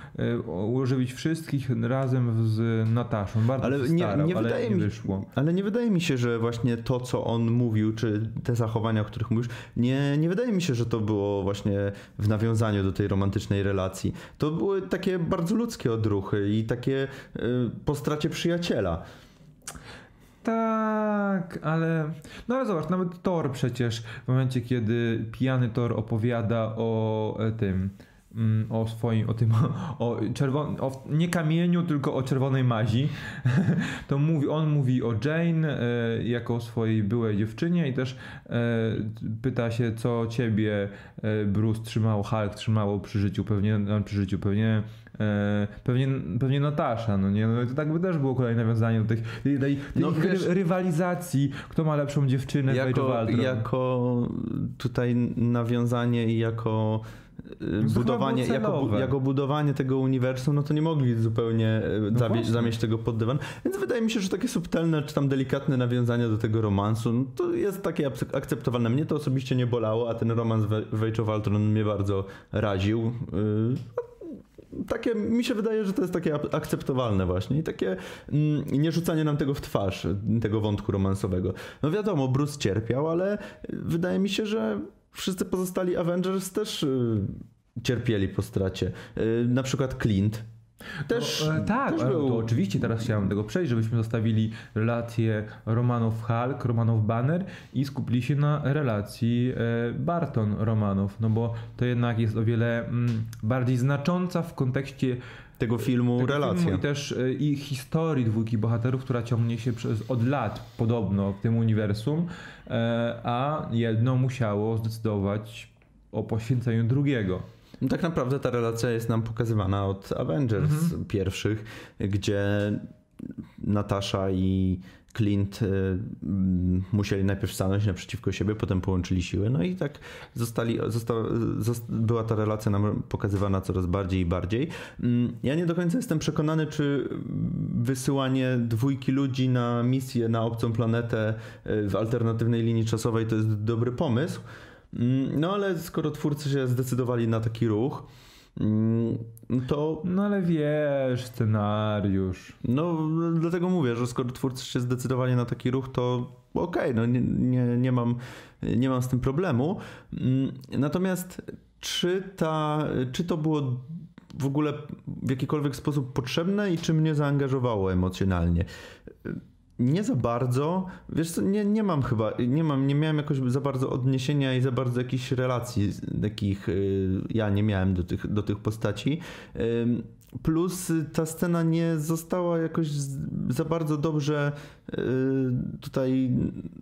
używić wszystkich razem z Nataszą. Bardzo ale nie, starał, nie ale wydaje nie mi, wyszło. Ale nie wydaje mi się, że właśnie to, co on mówił, czy te zachowania, o których mówisz, nie, nie wydaje mi się, że to było właśnie w nawiązaniu do tej romantycznej relacji. To były takie bardzo ludzkie odruchy i takie y, po stracie przyjaciela. Tak, ale. No ale zobacz, nawet Thor przecież w momencie, kiedy pijany Thor opowiada o e, tym. Mm, o swoim, o tym, o, czerwon, o nie kamieniu, tylko o czerwonej mazi. To mówi, on mówi o Jane e, jako o swojej byłej dziewczynie i też e, pyta się, co ciebie e, Bruce trzymało, Hulk trzymało przy życiu, pewnie, przy życiu, pewnie pewnie, pewnie Natasza, no nie? No, to tak by też było kolejne nawiązanie do tych, tej, tej, no, wiesz, rywalizacji, kto ma lepszą dziewczynę jako, jako tutaj nawiązanie i jako e, budowanie, jako, jako, budowanie tego uniwersum, no to nie mogli zupełnie e, no zamieść, zamieść tego pod dywan. Więc wydaje mi się, że takie subtelne, czy tam delikatne nawiązania do tego romansu, no to jest takie akceptowalne. Mnie to osobiście nie bolało, a ten romans w Age of Ultron mnie bardzo raził takie, mi się wydaje, że to jest takie akceptowalne właśnie i takie mm, nie rzucanie nam tego w twarz, tego wątku romansowego. No wiadomo, Bruce cierpiał, ale wydaje mi się, że wszyscy pozostali Avengers też y, cierpieli po stracie. Y, na przykład Clint też, no, e, tak, też był... to oczywiście teraz chciałem tego przejść, żebyśmy zostawili relację Romanów Hulk, Romanów Banner i skupili się na relacji e, Barton Romanów, no bo to jednak jest o wiele mm, bardziej znacząca w kontekście tego filmu tego relacja. Filmu I też y, i historii dwójki bohaterów, która ciągnie się przez, od lat podobno w tym uniwersum, e, a jedno musiało zdecydować o poświęceniu drugiego. No tak naprawdę ta relacja jest nam pokazywana od Avengers Mhm. pierwszych, gdzie Natasza i Clint y, mm, musieli najpierw stanąć naprzeciwko siebie, potem połączyli siły, no i tak zostali, zosta, zost, była ta relacja nam pokazywana coraz bardziej i bardziej. Mm, Ja nie do końca jestem przekonany, czy wysyłanie dwójki ludzi na misję na obcą planetę y, w alternatywnej linii czasowej to jest dobry pomysł. Mm, No ale skoro twórcy się zdecydowali na taki ruch, to No ale wiesz, scenariusz. no dlatego mówię, że skoro twórcy się zdecydowali na taki ruch, to okej, no nie, nie, nie, mam, nie mam z tym problemu. Mm, Natomiast czy, ta, czy to było w ogóle w jakikolwiek sposób potrzebne i czy mnie zaangażowało emocjonalnie? Nie za bardzo. Wiesz co, nie, nie mam chyba, nie mam, nie miałem jakoś za bardzo odniesienia i za bardzo jakichś relacji takich y, ja nie miałem do tych, do tych postaci. Plus ta scena nie została jakoś za bardzo dobrze y, tutaj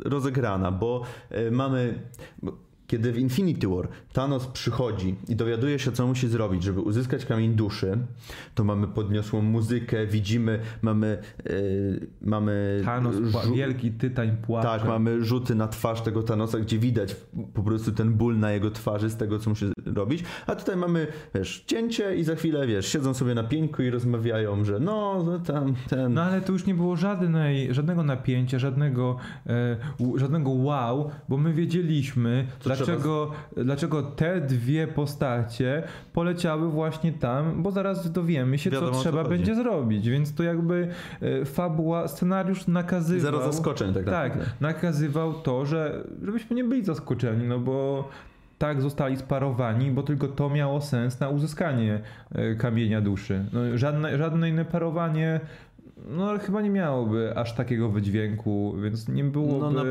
rozegrana, bo y, mamy. Kiedy w Infinity War Thanos przychodzi i dowiaduje się, co musi zrobić, żeby uzyskać kamień duszy, to mamy podniosłą muzykę, widzimy, mamy. y, mamy Thanos, żu- wielki tytań płacze. tak, mamy rzuty na twarz tego Thanosa, gdzie widać po prostu ten ból na jego twarzy z tego, co musi robić. A tutaj mamy, wiesz, cięcie i za chwilę, wiesz, siedzą sobie na pieńku i rozmawiają, że no, no tam, ten... No ale tu już nie było żadnej, żadnego napięcia, żadnego, e, żadnego wow, bo my wiedzieliśmy, Co dlaczego, dlaczego te dwie postacie poleciały właśnie tam, bo zaraz dowiemy się, Wiadomo, co co trzeba chodzi. będzie zrobić. Więc to jakby e, fabuła, scenariusz nakazywał. Zero zaskoczeń tak Tak, naprawdę. nakazywał to, że żebyśmy nie byli zaskoczeni, no bo tak zostali sparowani, bo tylko to miało sens na uzyskanie e, kamienia duszy. No, żadne, żadne inne parowanie no chyba nie miałoby aż takiego wydźwięku, więc nie byłoby... No, na-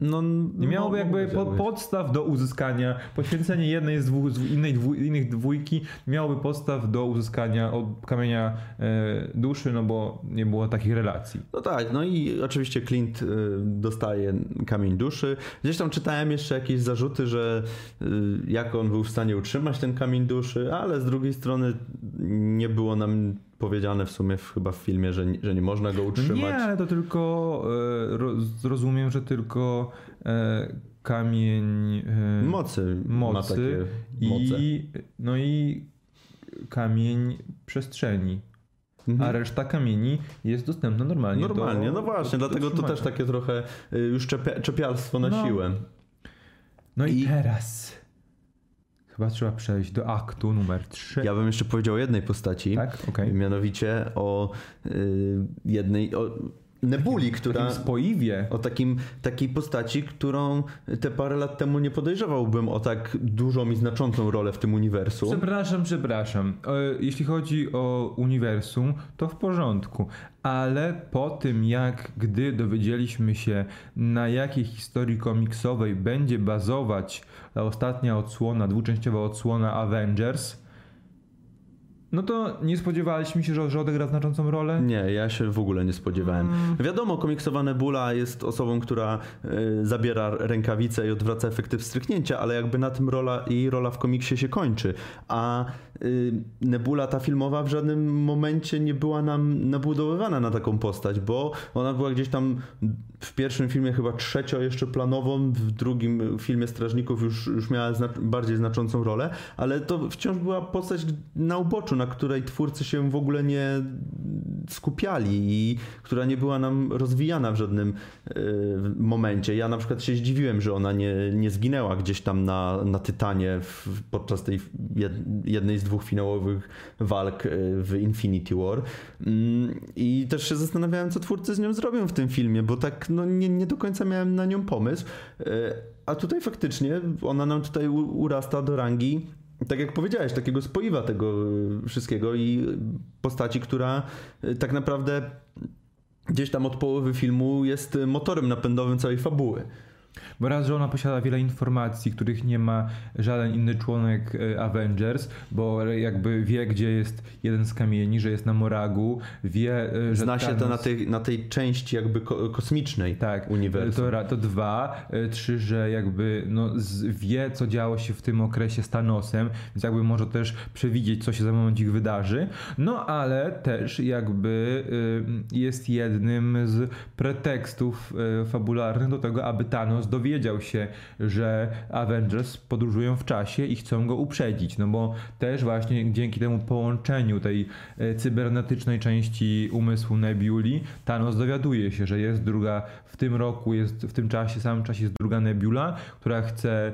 No, Nie miałoby jakby po, pod podstaw do uzyskania, poświęcenie jednej z, dwóch, z innej dwu, innych dwójki miałoby podstaw do uzyskania od kamienia e, duszy, no bo nie było takich relacji. No tak, no i oczywiście Clint y, dostaje kamień duszy. Gdzieś tam czytałem jeszcze jakieś zarzuty, że y, jak on był w stanie utrzymać ten kamień duszy, ale z drugiej strony nie było nam powiedziane w sumie w, chyba w filmie, że, nie- że nie można go utrzymać. Nie, ale to tylko e, ro, zrozumiem, że tylko e, kamień e, Mocy, ma mocy i no i kamień przestrzeni. Mhm. A reszta kamieni jest dostępna normalnie. Normalnie, do, no właśnie, do- do dlatego to też takie trochę y, już czepia, czepialstwo na No. siłę. No i, I- teraz chyba trzeba przejść do aktu numer 3. Ja bym jeszcze powiedział o jednej postaci, Tak, okej. mianowicie o y, jednej, o Nebuli, która... Takim spoiwie. O takim, takiej postaci, którą te parę lat temu nie podejrzewałbym o tak dużą i znaczącą rolę w tym uniwersum. Przepraszam, przepraszam. E, Jeśli chodzi o uniwersum, to w porządku. Ale po tym, jak gdy dowiedzieliśmy się, na jakiej historii komiksowej będzie bazować ta ostatnia odsłona, dwuczęściowa odsłona Avengers, no to nie spodziewaliśmy się, że, że odegra znaczącą rolę. Nie, ja się w ogóle nie spodziewałem. Mm. Wiadomo, komiksowa Nebula jest osobą, która y, zabiera rękawice i odwraca efekty wstrzyknięcia, ale jakby na tym rola, jej rola w komiksie się kończy. A Nebula ta filmowa w żadnym momencie nie była nam nabudowywana na taką postać, bo ona była gdzieś tam w pierwszym filmie chyba trzecią jeszcze planową, w drugim filmie Strażników już, już miała zna bardziej znaczącą rolę, ale to wciąż była postać na uboczu, na której twórcy się w ogóle nie skupiali i która nie była nam rozwijana w żadnym y, momencie. Ja na przykład się zdziwiłem, że ona nie, nie zginęła gdzieś tam na, na Tytanie w, podczas tej jed, jednej z dwóch finałowych walk y, w Infinity War. Mm, I też się zastanawiałem, co twórcy z nią zrobią w tym filmie, bo tak no, nie, nie do końca miałem na nią pomysł. Y, A tutaj faktycznie ona nam tutaj urasta do rangi tak jak powiedziałeś, takiego spoiwa tego y, wszystkiego i postaci, która tak naprawdę gdzieś tam od połowy filmu jest motorem napędowym całej fabuły. Bo raz, że ona posiada wiele informacji, których nie ma żaden inny członek e, Avengers, bo jakby wie, gdzie jest jeden z kamieni, że jest na Moragu, wie, e, że Zna się Thanos... to na tej, na tej części jakby ko- kosmicznej tak, uniwersum. To, to dwa. E, Trzy, że jakby no, wie, co działo się w tym okresie z Thanosem, więc jakby może też przewidzieć, co się za moment ich wydarzy. No ale też jakby jest jednym z pretekstów fabularnych do tego, aby Thanos dowiedział się, że Avengers podróżują w czasie i chcą go uprzedzić. No bo też właśnie dzięki temu połączeniu tej y, cybernetycznej części umysłu Nebuli, Thanos dowiaduje się, że jest druga w tym roku, jest w tym czasie, samym czasie jest druga Nebula, która chce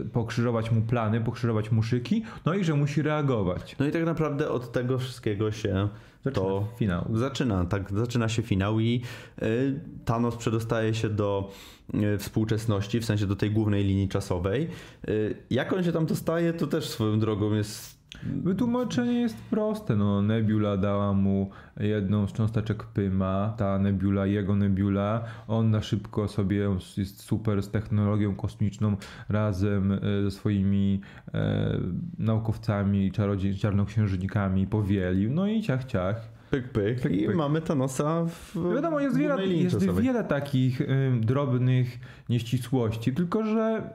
y, pokrzyżować mu plany, pokrzyżować mu szyki, no i że musi reagować. No i tak naprawdę od tego wszystkiego się to finał. zaczyna. Tak, zaczyna się finał i y, Thanos przedostaje się do y, współczesności, w sensie do tej głównej linii czasowej. Y, jak on się tam dostaje, to też swoją drogą jest Wytłumaczenie jest proste. No, Nebula dała mu jedną z cząsteczek Pyma, ta Nebula, jego Nebula. On na szybko sobie jest super z technologią kosmiczną razem e, ze swoimi e, naukowcami, czarodziej, czarnoksiężnikami powielił. No i ciach, ciach. Pyk, pyk. Pyk, I pyk. mamy Thanosa w Wiadomo, jest wiele, jest wiele takich y, drobnych nieścisłości, tylko że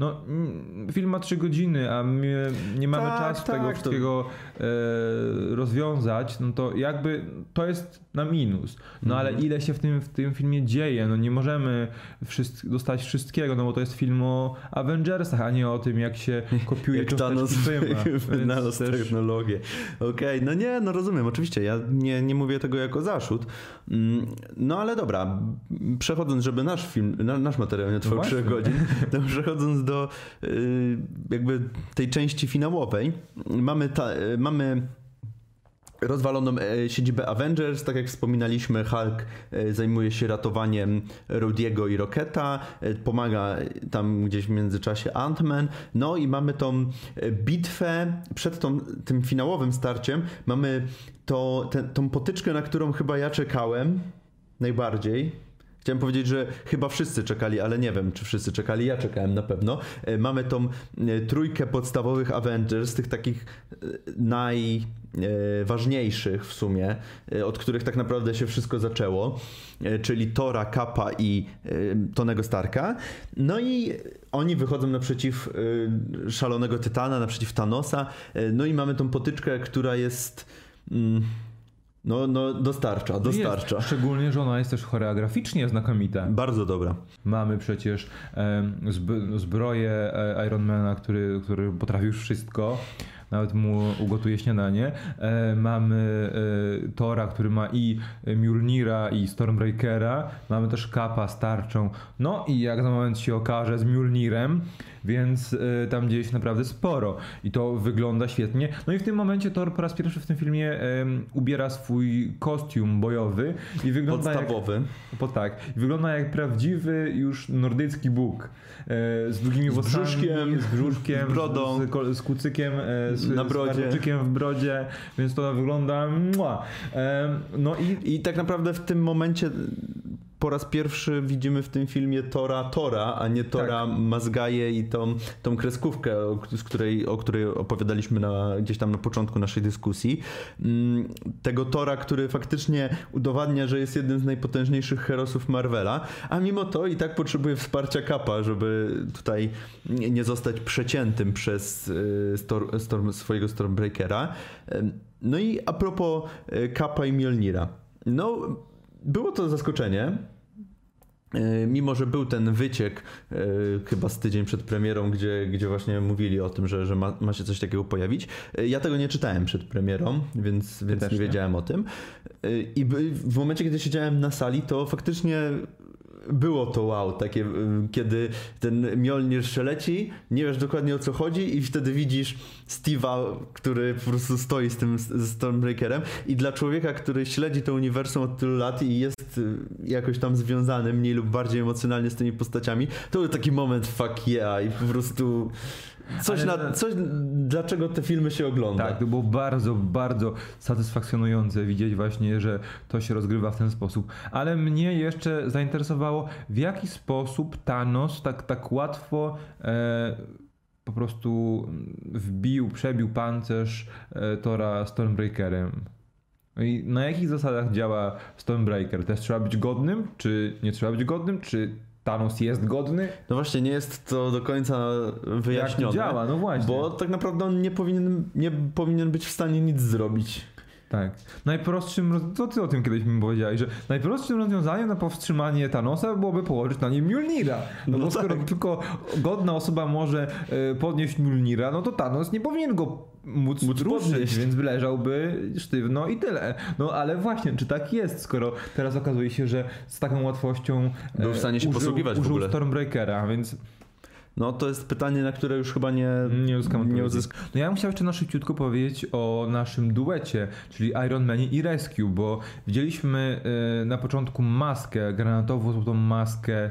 no, mm, film ma 3 godziny, a my nie mamy Tak, czasu tak, tego to- wszystkiego e, rozwiązać, no to jakby to jest na minus. No ale Mhm. ile się w tym, w tym filmie dzieje? No nie możemy wszystk- dostać wszystkiego, no bo to jest film o Avengersach, a nie o tym, jak się kopiuje Jak Thanos wynalazł też- technologię. Okej, no nie, no rozumiem, oczywiście, ja nie, nie mówię tego jako zaszód. Mm, No ale dobra, przechodząc, żeby nasz film, na, nasz materiał nie trwał No 3 właśnie. godzin, to przechodząc do y, jakby tej części finałowej, mamy, ta, y, mamy rozwaloną e, siedzibę Avengers, tak jak wspominaliśmy, Hulk e, zajmuje się ratowaniem Rodiego i Rocketa, e, pomaga tam gdzieś w międzyczasie Ant-Man, no i mamy tą bitwę, przed tą, tym finałowym starciem mamy to, tę- tą potyczkę, na którą chyba ja czekałem najbardziej. Chciałem powiedzieć, że chyba wszyscy czekali, ale nie wiem, czy wszyscy czekali. Ja czekałem na pewno. E, Mamy tą e, trójkę podstawowych Avengers, tych takich e, najważniejszych w sumie, od których tak naprawdę się wszystko zaczęło, czyli Tora, Kappa i Tonego Starka. No i oni wychodzą naprzeciw szalonego Tytana, naprzeciw Thanosa. No i mamy tą potyczkę, która jest... No, no, dostarcza, dostarcza. Jest, szczególnie, że ona jest też choreograficznie znakomita. Bardzo dobra. Mamy przecież zbroję e, Ironmana, który, który potrafi już wszystko. Nawet mu ugotuje śniadanie. E, mamy e, Tora, który ma i Mjolnira, i Stormbreakera. Mamy też Kapa z tarczą. No i jak za moment się okaże z Mjolnirem, więc e, tam dzieje się naprawdę sporo. I to wygląda świetnie. No i w tym momencie Thor po raz pierwszy w tym filmie em, ubiera swój kostium bojowy i wygląda jak Podstawowy. bo tak, wygląda jak prawdziwy już nordycki bóg. E, z długimi Z włosami, brzuszkiem, z brzuszkiem, z brodą. z, z kucykiem, e, z, Na brodzie. z w brodzie, więc to wygląda mua. No i I tak naprawdę w tym momencie po raz pierwszy widzimy w tym filmie Tora Tora, a nie Tora Tak. Mazgaje i tą, tą kreskówkę, o, z której, o której opowiadaliśmy na, gdzieś tam na początku naszej dyskusji. Mm, Tego Tora, który faktycznie udowadnia, że jest jednym z najpotężniejszych herosów Marvela, a mimo to i tak potrzebuje wsparcia Kapa, żeby tutaj nie zostać przeciętym przez y, Stor, Storm, swojego Stormbreakera. No i a propos y, Kapa i Mjolnira. No, było to zaskoczenie. E, Mimo, że był ten wyciek e, chyba z tydzień przed premierą, gdzie, gdzie właśnie mówili o tym, że, że ma, ma się coś takiego pojawić. E, Ja tego nie czytałem przed premierą, więc, więc nie wiedziałem o tym. I w momencie, kiedy siedziałem na sali, to faktycznie było to wow, takie, y, kiedy ten Mjolnir przeleci, nie wiesz dokładnie o co chodzi i wtedy widzisz Steve'a, który po prostu stoi z tym Stormbreakerem i dla człowieka, który śledzi to uniwersum od tylu lat i jest y, jakoś tam związany mniej lub bardziej emocjonalnie z tymi postaciami, to był taki moment fuck yeah i po prostu coś, Ale- na, coś, dlaczego te filmy się ogląda. Tak, to było bardzo, bardzo satysfakcjonujące widzieć właśnie, że to się rozgrywa w ten sposób. Ale mnie jeszcze zainteresowało, w jaki sposób Thanos tak, tak łatwo e, po prostu wbił, przebił pancerz e, Tora Stormbreakerem. No I na jakich zasadach działa Stormbreaker? Też trzeba być godnym? Czy nie trzeba być godnym? Czy Thanos jest godny? No właśnie, nie jest to do końca wyjaśnione. Jak działa? No właśnie. Bo tak naprawdę on nie powinien, nie powinien być w stanie nic zrobić. Tak. Najprostszym, to ty o tym kiedyś mi powiedziałeś, że najprostszym rozwiązaniem na powstrzymanie Thanosa byłoby położyć na nim Mjolnira. No, No bo skoro tak. tylko godna osoba może e, podnieść Mjolnira, no to Thanos nie powinien go móc, Móc ruszyć, więc leżałby sztywno i tyle. No ale właśnie, czy tak jest, skoro teraz okazuje się, że z taką łatwością e, Był w stanie się użył, posługiwać w użył ogóle. Stormbreakera, więc No to jest pytanie, na które już chyba nie, nie uzyskam nie uzyska. No ja bym chciał jeszcze na szybciutko powiedzieć o naszym duecie, czyli Iron Manie i Rescue, bo widzieliśmy e, na początku maskę, granatową złotą maskę e,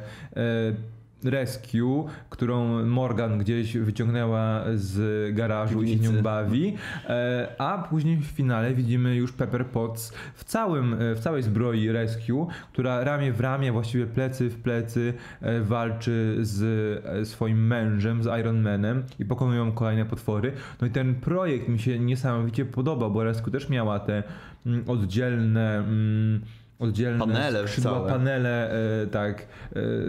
Rescue, którą Morgan gdzieś wyciągnęła z garażu i się Piwnicy. nią bawi, e, a później w finale widzimy już Pepper Potts w, całym, e, w całej zbroi Rescue, która ramię w ramię, właściwie plecy w plecy e, walczy z swoim mężem, z Iron Manem i pokonują kolejne potwory. No i ten projekt mi się niesamowicie podobał, bo Rescue też miała te mm, oddzielne... Mm, Oddzielne Panele skrzydła, całe. panele e, tak,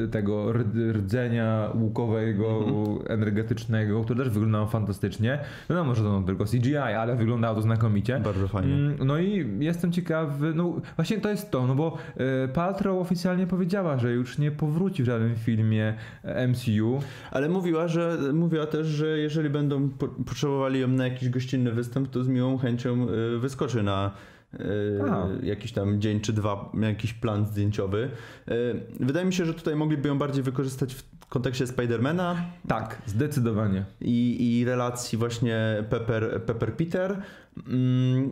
e, tego rd- rdzenia łukowego, Mhm. energetycznego, które też wyglądało fantastycznie. Wiadomo, że to tylko CGI, ale wyglądało to znakomicie. Bardzo fajnie. Mm, No i jestem ciekawy, no właśnie to jest to, no bo e, Paltrow oficjalnie powiedziała, że już nie powróci w żadnym filmie e, MCU. Ale mówiła, że mówiła też, że jeżeli będą po, potrzebowali ją na jakiś gościnny występ, to z miłą chęcią y, wyskoczy na y, A. jakiś tam dzień czy dwa, jakiś plan zdjęciowy. Y, wydaje mi się, że tutaj mogliby ją bardziej wykorzystać w kontekście Spidermana Tak, zdecydowanie. i, i relacji właśnie Pepper, Pepper Peter. Mm,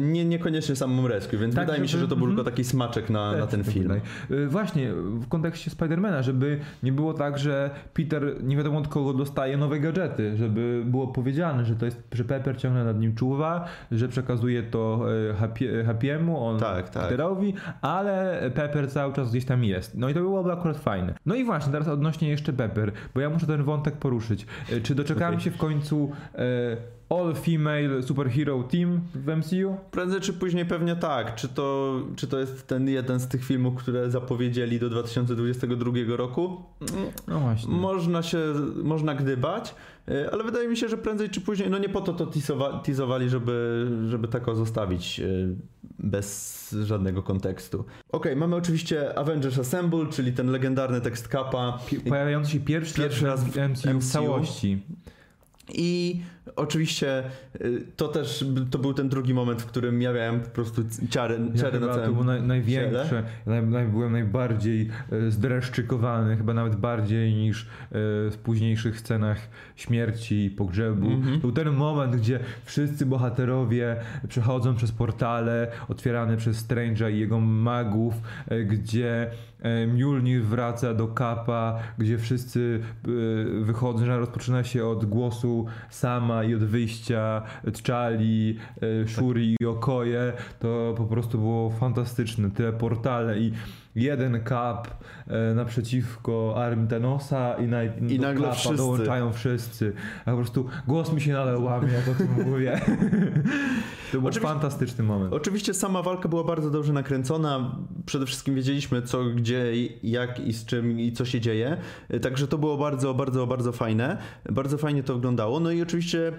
nie, niekoniecznie samą Rescue, więc Tak, wydaje mi się, żeby- że to był mhm. tylko taki smaczek na, na Tak ten film. Y, Właśnie, w kontekście Spidermana, żeby nie było tak, że Peter nie wiadomo od kogo dostaje nowe gadżety, żeby było powiedziane, że to jest, że Pepper ciągle nad nim czuwa, że przekazuje to Happy- Happy'emu, on Tak, tak. Peterowi, ale Pepper cały czas gdzieś tam jest. No i to byłoby akurat fajne. No i właśnie, teraz odnośnie jeszcze Pepper, bo ja muszę ten wątek poruszyć. E, Czy doczekamy Okej. się w końcu e, all-female superhero team w MCU? Prędzej czy później pewnie tak. Czy to, czy to jest ten jeden z tych filmów, które zapowiedzieli do 2022 roku? No właśnie. Można się, można gdybać, y, ale wydaje mi się, że prędzej czy później, no nie po to to teasowa- teasowali, żeby, żeby tak o zostawić y, bez żadnego kontekstu. Okej, mamy oczywiście Avengers Assemble, czyli ten legendarny tekst Kappa. Pi- Pojawiający się pierwszy, Pierwszy raz w w MCU w MCU. całości. I oczywiście y, to też to był ten drugi moment, w którym ja miałem po prostu ciary, Ja ciary na chyba to całym było naj, największe, naj, byłem najbardziej e, zdreszczykowany, chyba nawet bardziej niż e, w późniejszych scenach śmierci i pogrzebu. Mhm. Był ten moment, gdzie wszyscy bohaterowie przechodzą przez portale otwierane przez Strange'a i jego magów, gdzie Mjolnir wraca do Kapa, gdzie wszyscy wychodzą, że rozpoczyna się od głosu Sama i od wyjścia T'Challi, e, Shuri i Okoje, to po prostu było fantastyczne. Te portale i jeden Kap naprzeciwko armii Thanosa i, na, I nagle Kapa wszyscy. dołączają wszyscy. A po prostu głos mi się nadal łamie, jak o tym mówię. to był Oczywiście- fantastyczny moment. Oczywiście sama walka była bardzo dobrze nakręcona. Przede wszystkim wiedzieliśmy co, gdzie, jak i z czym i co się dzieje. Także to było bardzo, bardzo, bardzo fajne. Bardzo fajnie to wyglądało. No i oczywiście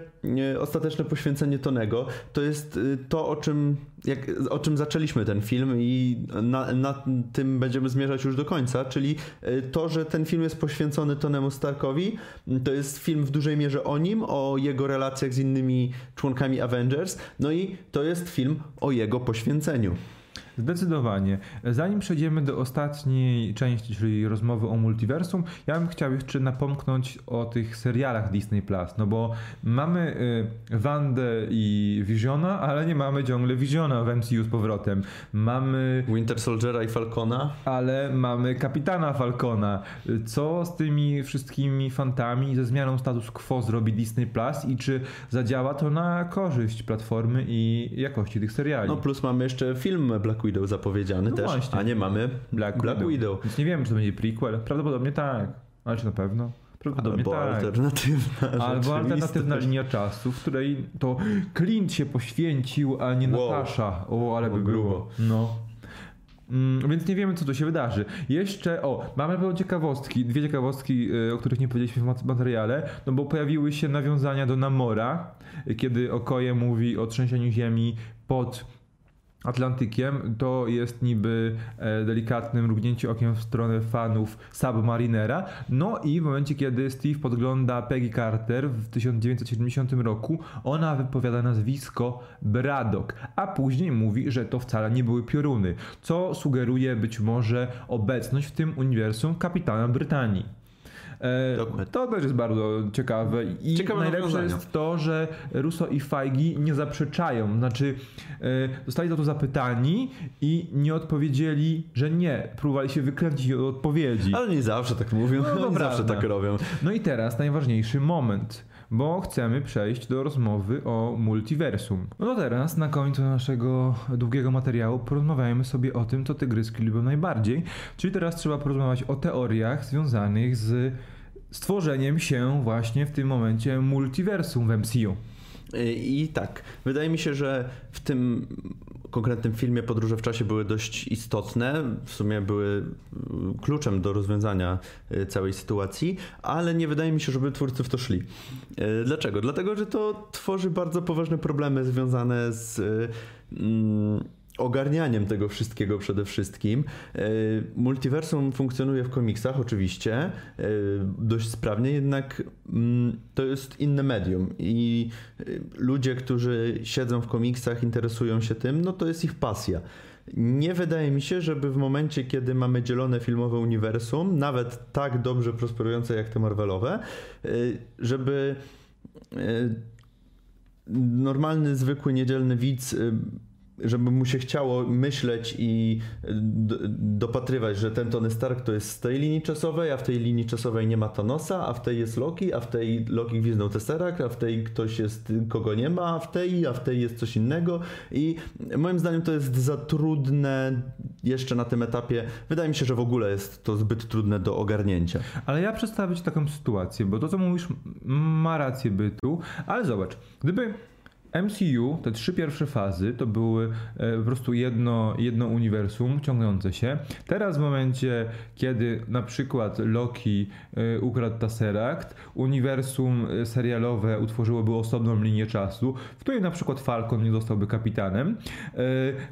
e, ostateczne poświęcenie Tonego to jest e, to, o czym, jak, o czym zaczęliśmy ten film i na, na tym będziemy zmierzać już do końca, czyli e, to, że ten film jest poświęcony Tonemu Starkowi. To jest film w dużej mierze o nim, o jego relacjach z innymi członkami Avengers. No i to jest film o jego poświęceniu. Zdecydowanie. Zanim przejdziemy do ostatniej części, czyli rozmowy o multiversum, ja bym chciał jeszcze napomknąć o tych serialach Disney Plus, no bo mamy y, Wandę i Visiona, ale nie mamy ciągle Visiona w MCU z powrotem. Mamy Winter Soldiera i Falcona. ale mamy kapitana Falcona. Co z tymi wszystkimi fantami i ze zmianą status quo zrobi Disney Plus i czy zadziała to na korzyść platformy i jakości tych seriali? No plus mamy jeszcze film Black Widow zapowiedziany No też, właśnie. a nie mamy Black, Black Widow. Więc nie wiem, czy to będzie prequel. Prawdopodobnie tak. Ale czy na pewno? Prawdopodobnie Albo tak. alternatywna Albo alternatywna linia czasu, w której to Clint się poświęcił, a nie Wow. Natasza. O, ale by grubo. było. No. Mm, więc nie wiemy, co tu się wydarzy. Jeszcze, o, mamy pewną ciekawostki, dwie ciekawostki, y, o których nie powiedzieliśmy w mat- materiale, no bo pojawiły się nawiązania do Namora, kiedy Okoje mówi o trzęsieniu ziemi pod Atlantykiem, to jest niby e, delikatne mrugnięcie okiem w stronę fanów Submarinera. No i w momencie, kiedy Steve podgląda Peggy Carter w 1970 roku, ona wypowiada nazwisko Braddock, a później mówi, że to wcale nie były pioruny, co sugeruje być może obecność w tym uniwersum kapitana Brytanii. Dokładnie. to też jest bardzo ciekawe i Ciekawe najlepsze jest to, że Russo i Feige nie zaprzeczają, znaczy e, zostali za to zapytani i nie odpowiedzieli, że nie, próbowali się wykręcić od odpowiedzi. Ale nie zawsze tak mówią, No, to oni zawsze tak robią. No i teraz najważniejszy moment, bo chcemy przejść do rozmowy o multiversum. No teraz na końcu naszego długiego materiału porozmawiajmy sobie o tym, co tygryski lubią najbardziej, czyli teraz trzeba porozmawiać o teoriach związanych z stworzeniem się właśnie w tym momencie multiversum w MCU. I tak, wydaje mi się, że w tym konkretnym filmie podróże w czasie były dość istotne, w sumie były y, kluczem do rozwiązania y, całej sytuacji, ale nie wydaje mi się, żeby twórcy w to szli. Y, Dlaczego? Dlatego, że to tworzy bardzo poważne problemy związane z y, mm, ogarnianiem tego wszystkiego przede wszystkim. Y, Multiversum funkcjonuje w komiksach oczywiście y, dość sprawnie, jednak mm, to jest inne medium i y, ludzie, którzy siedzą w komiksach, interesują się tym, no to jest ich pasja. Nie wydaje mi się, żeby w momencie, kiedy mamy dzielone filmowe uniwersum, nawet tak dobrze prosperujące jak te Marvelowe, żeby normalny, zwykły, niedzielny widz, żeby mu się chciało myśleć i d- dopatrywać, że ten Tony Stark to jest z tej linii czasowej, a w tej linii czasowej nie ma Thanosa, a w tej jest Loki, a w tej Loki gwizdnął Tesseract, a w tej ktoś jest, kogo nie ma, a w tej, a w tej jest coś innego i moim zdaniem to jest za trudne jeszcze na tym etapie. Wydaje mi się, że w ogóle jest to zbyt trudne do ogarnięcia. Ale ja przedstawię Ci taką sytuację, bo to, co mówisz, ma rację bytu, ale zobacz, gdyby MCU, te trzy pierwsze fazy, to były e, po prostu jedno, jedno uniwersum ciągnące się. Teraz w momencie, kiedy na przykład Loki e, ukradł Tesseract, uniwersum e, serialowe utworzyłoby osobną linię czasu, w której na przykład Falcon nie zostałby kapitanem,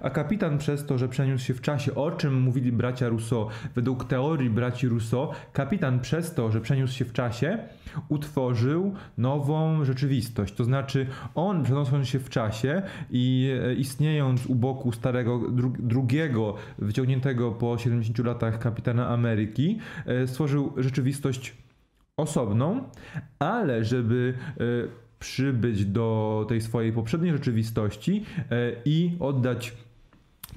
a kapitan przez to, że przeniósł się w czasie, o czym mówili bracia Rousseau, według teorii braci Rousseau, kapitan przez to, że przeniósł się w czasie, utworzył nową rzeczywistość. To znaczy, on się w czasie i e, istniejąc u boku starego, dru, drugiego, wyciągniętego po 70 latach kapitana Ameryki, e, stworzył rzeczywistość osobną, ale żeby e, przybyć do tej swojej poprzedniej rzeczywistości i oddać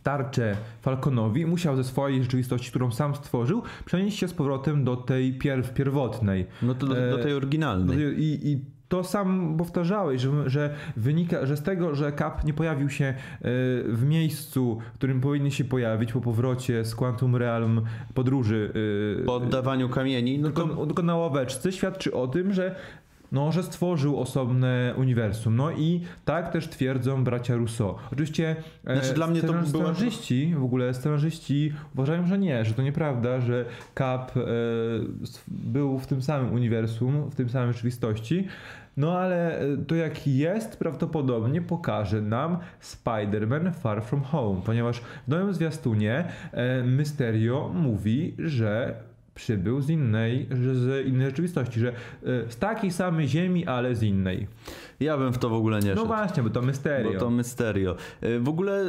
tarczę Falconowi, musiał ze swojej rzeczywistości, którą sam stworzył, przenieść się z powrotem do tej pierw, pierwotnej. No to do, do tej oryginalnej. I, I to sam powtarzałeś, że, że wynika, że z tego, że Cap nie pojawił się e, w miejscu, w którym powinien się pojawić po powrocie z Quantum Realm podróży e, Po oddawaniu kamieni, no to tylko, tylko na ławeczce, świadczy o tym, że no, że stworzył osobne uniwersum. No i tak też twierdzą bracia Rousseau. Oczywiście e, Znaczy, dla mnie to scenarzyści, w ogóle scenarzyści uważają, że nie, że to nieprawda, że Cap e, był w tym samym uniwersum, w tym samym rzeczywistości. No ale e, to jaki jest, prawdopodobnie pokaże nam Spider-Man Far From Home, ponieważ w nowym zwiastunie e, Mysterio mówi, że przybył z innej, że z innej rzeczywistości, że e, z takiej samej ziemi, ale z innej. ja bym w to w ogóle nie No szedł. właśnie, bo to Mysterio. Bo to Mysterio. W ogóle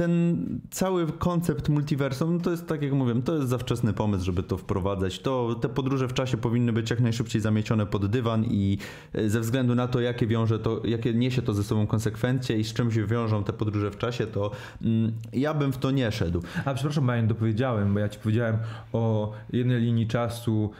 ten cały koncept multiversum no to jest tak jak mówię, to jest za wczesny pomysł, żeby to wprowadzać. To te podróże w czasie powinny być jak najszybciej zamiecione pod dywan i e, ze względu na to, jakie wiąże to, jakie niesie to ze sobą konsekwencje i z czym się wiążą te podróże w czasie, to mm, ja bym w to nie szedł. A przepraszam, bo ja nie dopowiedziałem, bo ja ci powiedziałem o jednej linii czasu,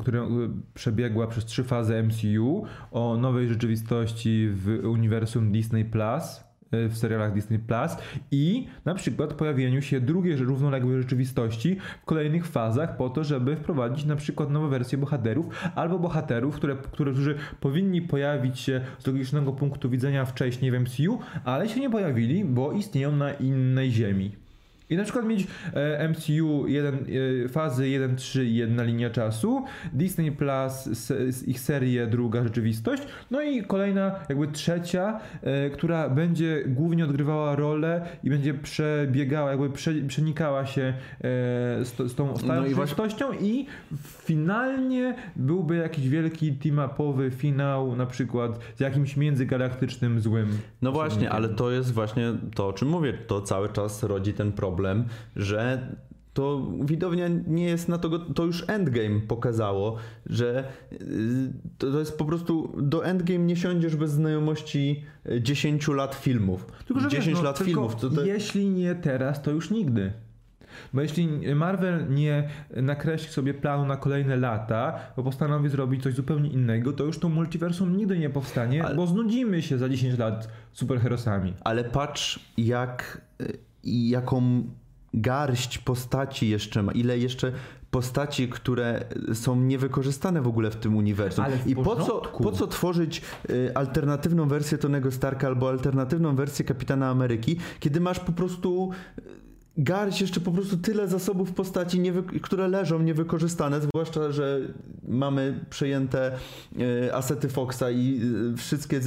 która przebiegła przez trzy fazy MCU, o nowej rzeczywistości w uniwersum Disney Plus w serialach Disney Plus i na przykład pojawieniu się drugiej równoległej rzeczywistości w kolejnych fazach po to, żeby wprowadzić na przykład nowe wersje bohaterów albo bohaterów, które, którzy powinni pojawić się z logicznego punktu widzenia wcześniej w MCU, ale się nie pojawili, bo istnieją na innej ziemi. I na przykład mieć e, MCU jeden, e, fazy 1, 3 i jedna linia czasu, Disney Plus, ich serię druga rzeczywistość, no i kolejna jakby trzecia, e, która będzie głównie odgrywała rolę i będzie przebiegała, jakby prze, przenikała się z, z tą starą no rzeczywistością i, i finalnie byłby jakiś wielki team-upowy finał na przykład z jakimś międzygalaktycznym złym. No właśnie, ale to jest właśnie to, o czym mówię, to cały czas rodzi ten problem problem, że to widownia nie jest na to, to już Endgame pokazało, że y, to jest po prostu, do Endgame nie siądziesz bez znajomości 10 lat filmów. Tylko, że 10 wiesz, no, lat filmów. To te... Jeśli nie teraz, to już nigdy. Bo jeśli Marvel nie nakreśli sobie planu na kolejne lata, bo postanowi zrobić coś zupełnie innego, to już to multiversum nigdy nie powstanie, ale... bo znudzimy się za 10 lat superherosami. Ale patrz, jak y, i jaką garść postaci jeszcze ma, ile jeszcze postaci, które są niewykorzystane w ogóle w tym uniwersum. I po co, po co tworzyć y, alternatywną wersję Tonego Starka albo alternatywną wersję Kapitana Ameryki, kiedy masz po prostu garść jeszcze po prostu tyle zasobów postaci, które leżą niewykorzystane, zwłaszcza, że mamy przejęte y, asety Foxa i y, wszystkie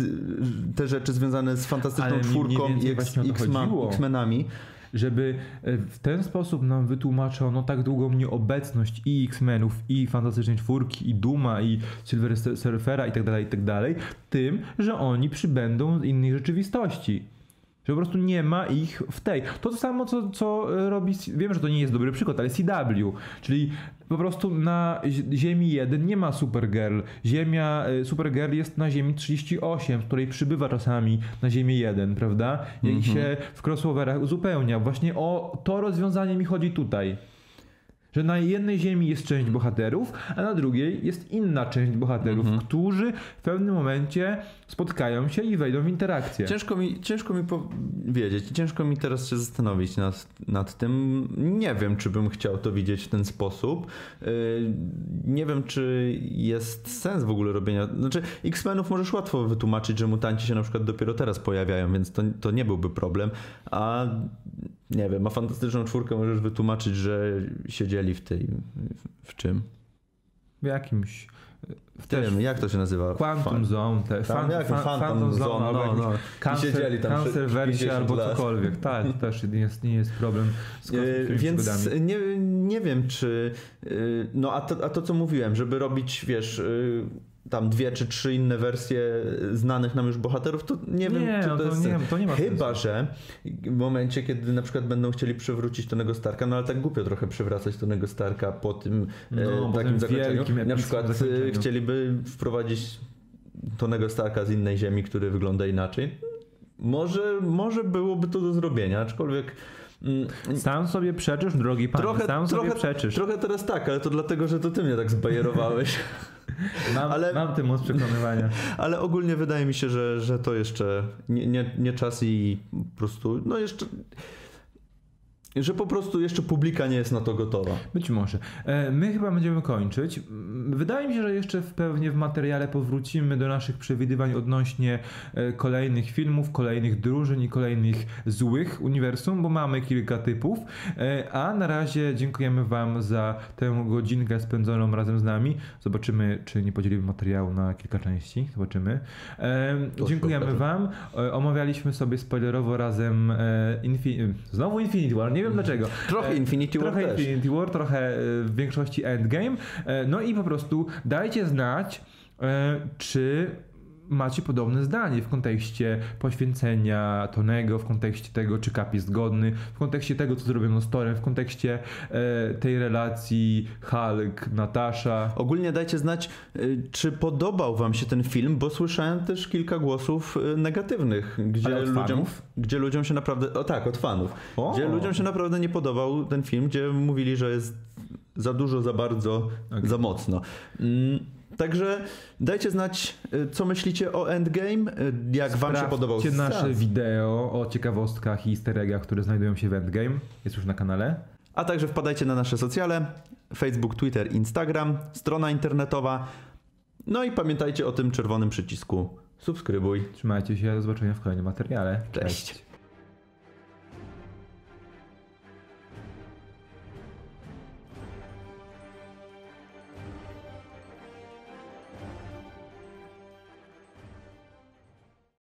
te rzeczy związane z Fantastyczną Ale Czwórką i X-Menami żeby e, w ten sposób nam wytłumaczono tak długą nieobecność i X-Menów, i Fantastycznej Czwórki, i Duma, i Silver Surfera i tak dalej, i tak dalej, tym, że oni przybędą z innej rzeczywistości. Że po prostu nie ma ich w tej. To to samo, co, co robi. Wiem, że to nie jest dobry przykład, ale CW. Czyli po prostu na Ziemi 1 nie ma Supergirl. Ziemia, y, Supergirl jest na Ziemi 38, z której przybywa czasami na Ziemię 1, prawda? I mm -hmm. się w crossoverach uzupełnia. Właśnie o to rozwiązanie mi chodzi tutaj. Że na jednej ziemi jest część bohaterów, a na drugiej jest inna część bohaterów, mhm. którzy w pewnym momencie spotkają się i wejdą w interakcję. Ciężko mi, ciężko mi powiedzieć, ciężko mi teraz się zastanowić nad, nad tym. Nie wiem, czy bym chciał to widzieć w ten sposób. Yy, nie wiem, czy jest sens w ogóle robienia. Znaczy, X-Menów możesz łatwo wytłumaczyć, że mutanci się na przykład dopiero teraz pojawiają, więc to, to nie byłby problem. A nie wiem, a fantastyczną czwórkę możesz wytłumaczyć, że siedzieli w tej. w czym? W jakimś. W tym, jak to się nazywa? Quantum fan, Zone, te, fan, fan, fan, Phantom Zone, Zone no, no. Cancer, siedzieli tam cancer wersja albo cokolwiek. Tak, to też nie jest, nie jest problem z yy, Więc nie, nie wiem, czy... Yy, no a to, a to, co mówiłem, żeby robić, wiesz... Yy, tam dwie czy trzy inne wersje znanych nam już bohaterów, to nie wiem, nie, czy to, to jest... Nie, to nie ma Chyba, sensu. że w momencie, kiedy na przykład będą chcieli przywrócić Tonego Starka, no ale tak głupio trochę przywracać Tonego Starka po tym no, e, takim zakończeniu. Na przykład e, zakończeniu. chcieliby wprowadzić Tonego Starka z innej ziemi, który wygląda inaczej. Może, może byłoby to do zrobienia, aczkolwiek mm, sam sobie przeczysz, drogi pan. Trochę, sam trochę, sobie przeczysz. Trochę teraz tak, ale to dlatego, że to ty mnie tak zbajerowałeś. Mam, ale, mam ten moc przekonywania. Ale ogólnie wydaje mi się, że, że to jeszcze nie, nie, nie czas i po prostu, no jeszcze że po prostu jeszcze publika nie jest na to gotowa. Być może. E, my chyba będziemy kończyć. Wydaje mi się, że jeszcze pewnie w materiale powrócimy do naszych przewidywań odnośnie e, kolejnych filmów, kolejnych drużyn i kolejnych złych uniwersum, bo mamy kilka typów. E, a na razie dziękujemy Wam za tę godzinkę spędzoną razem z nami. Zobaczymy, czy nie podzielimy materiału na kilka części. Zobaczymy. Dziękujemy Wam. Omawialiśmy sobie spoilerowo razem Infi- znowu Infinity War. Nie wiem dlaczego. Trochę Infinity War Trochę też. Infinity War, trochę e, w większości Endgame. E, no i po prostu dajcie znać, e, czy macie podobne zdanie w kontekście poświęcenia Tonego, w kontekście tego, czy Cap jest godny, w kontekście tego, co zrobiono z Torem, w kontekście e, tej relacji Hulk, Natasza. Ogólnie dajcie znać, y, czy podobał wam się ten film, bo słyszałem też kilka głosów y, negatywnych, gdzie, ludziom, gdzie ludziom się naprawdę, o tak, od fanów, O. gdzie ludziom się naprawdę nie podobał ten film, gdzie mówili, że jest za dużo, za bardzo, Okej. za mocno. Mm, Także dajcie znać, y, co myślicie o Endgame, y, jak wam się podobał Sprawdźcie nasze wideo o ciekawostkach i easter eggach, które znajdują się w Endgame. Jest już na kanale. A także wpadajcie na nasze socjale, Facebook, Twitter, Instagram, strona internetowa. No i pamiętajcie o tym czerwonym przycisku subskrybuj. Trzymajcie się, do zobaczenia w kolejnym materiale. Cześć.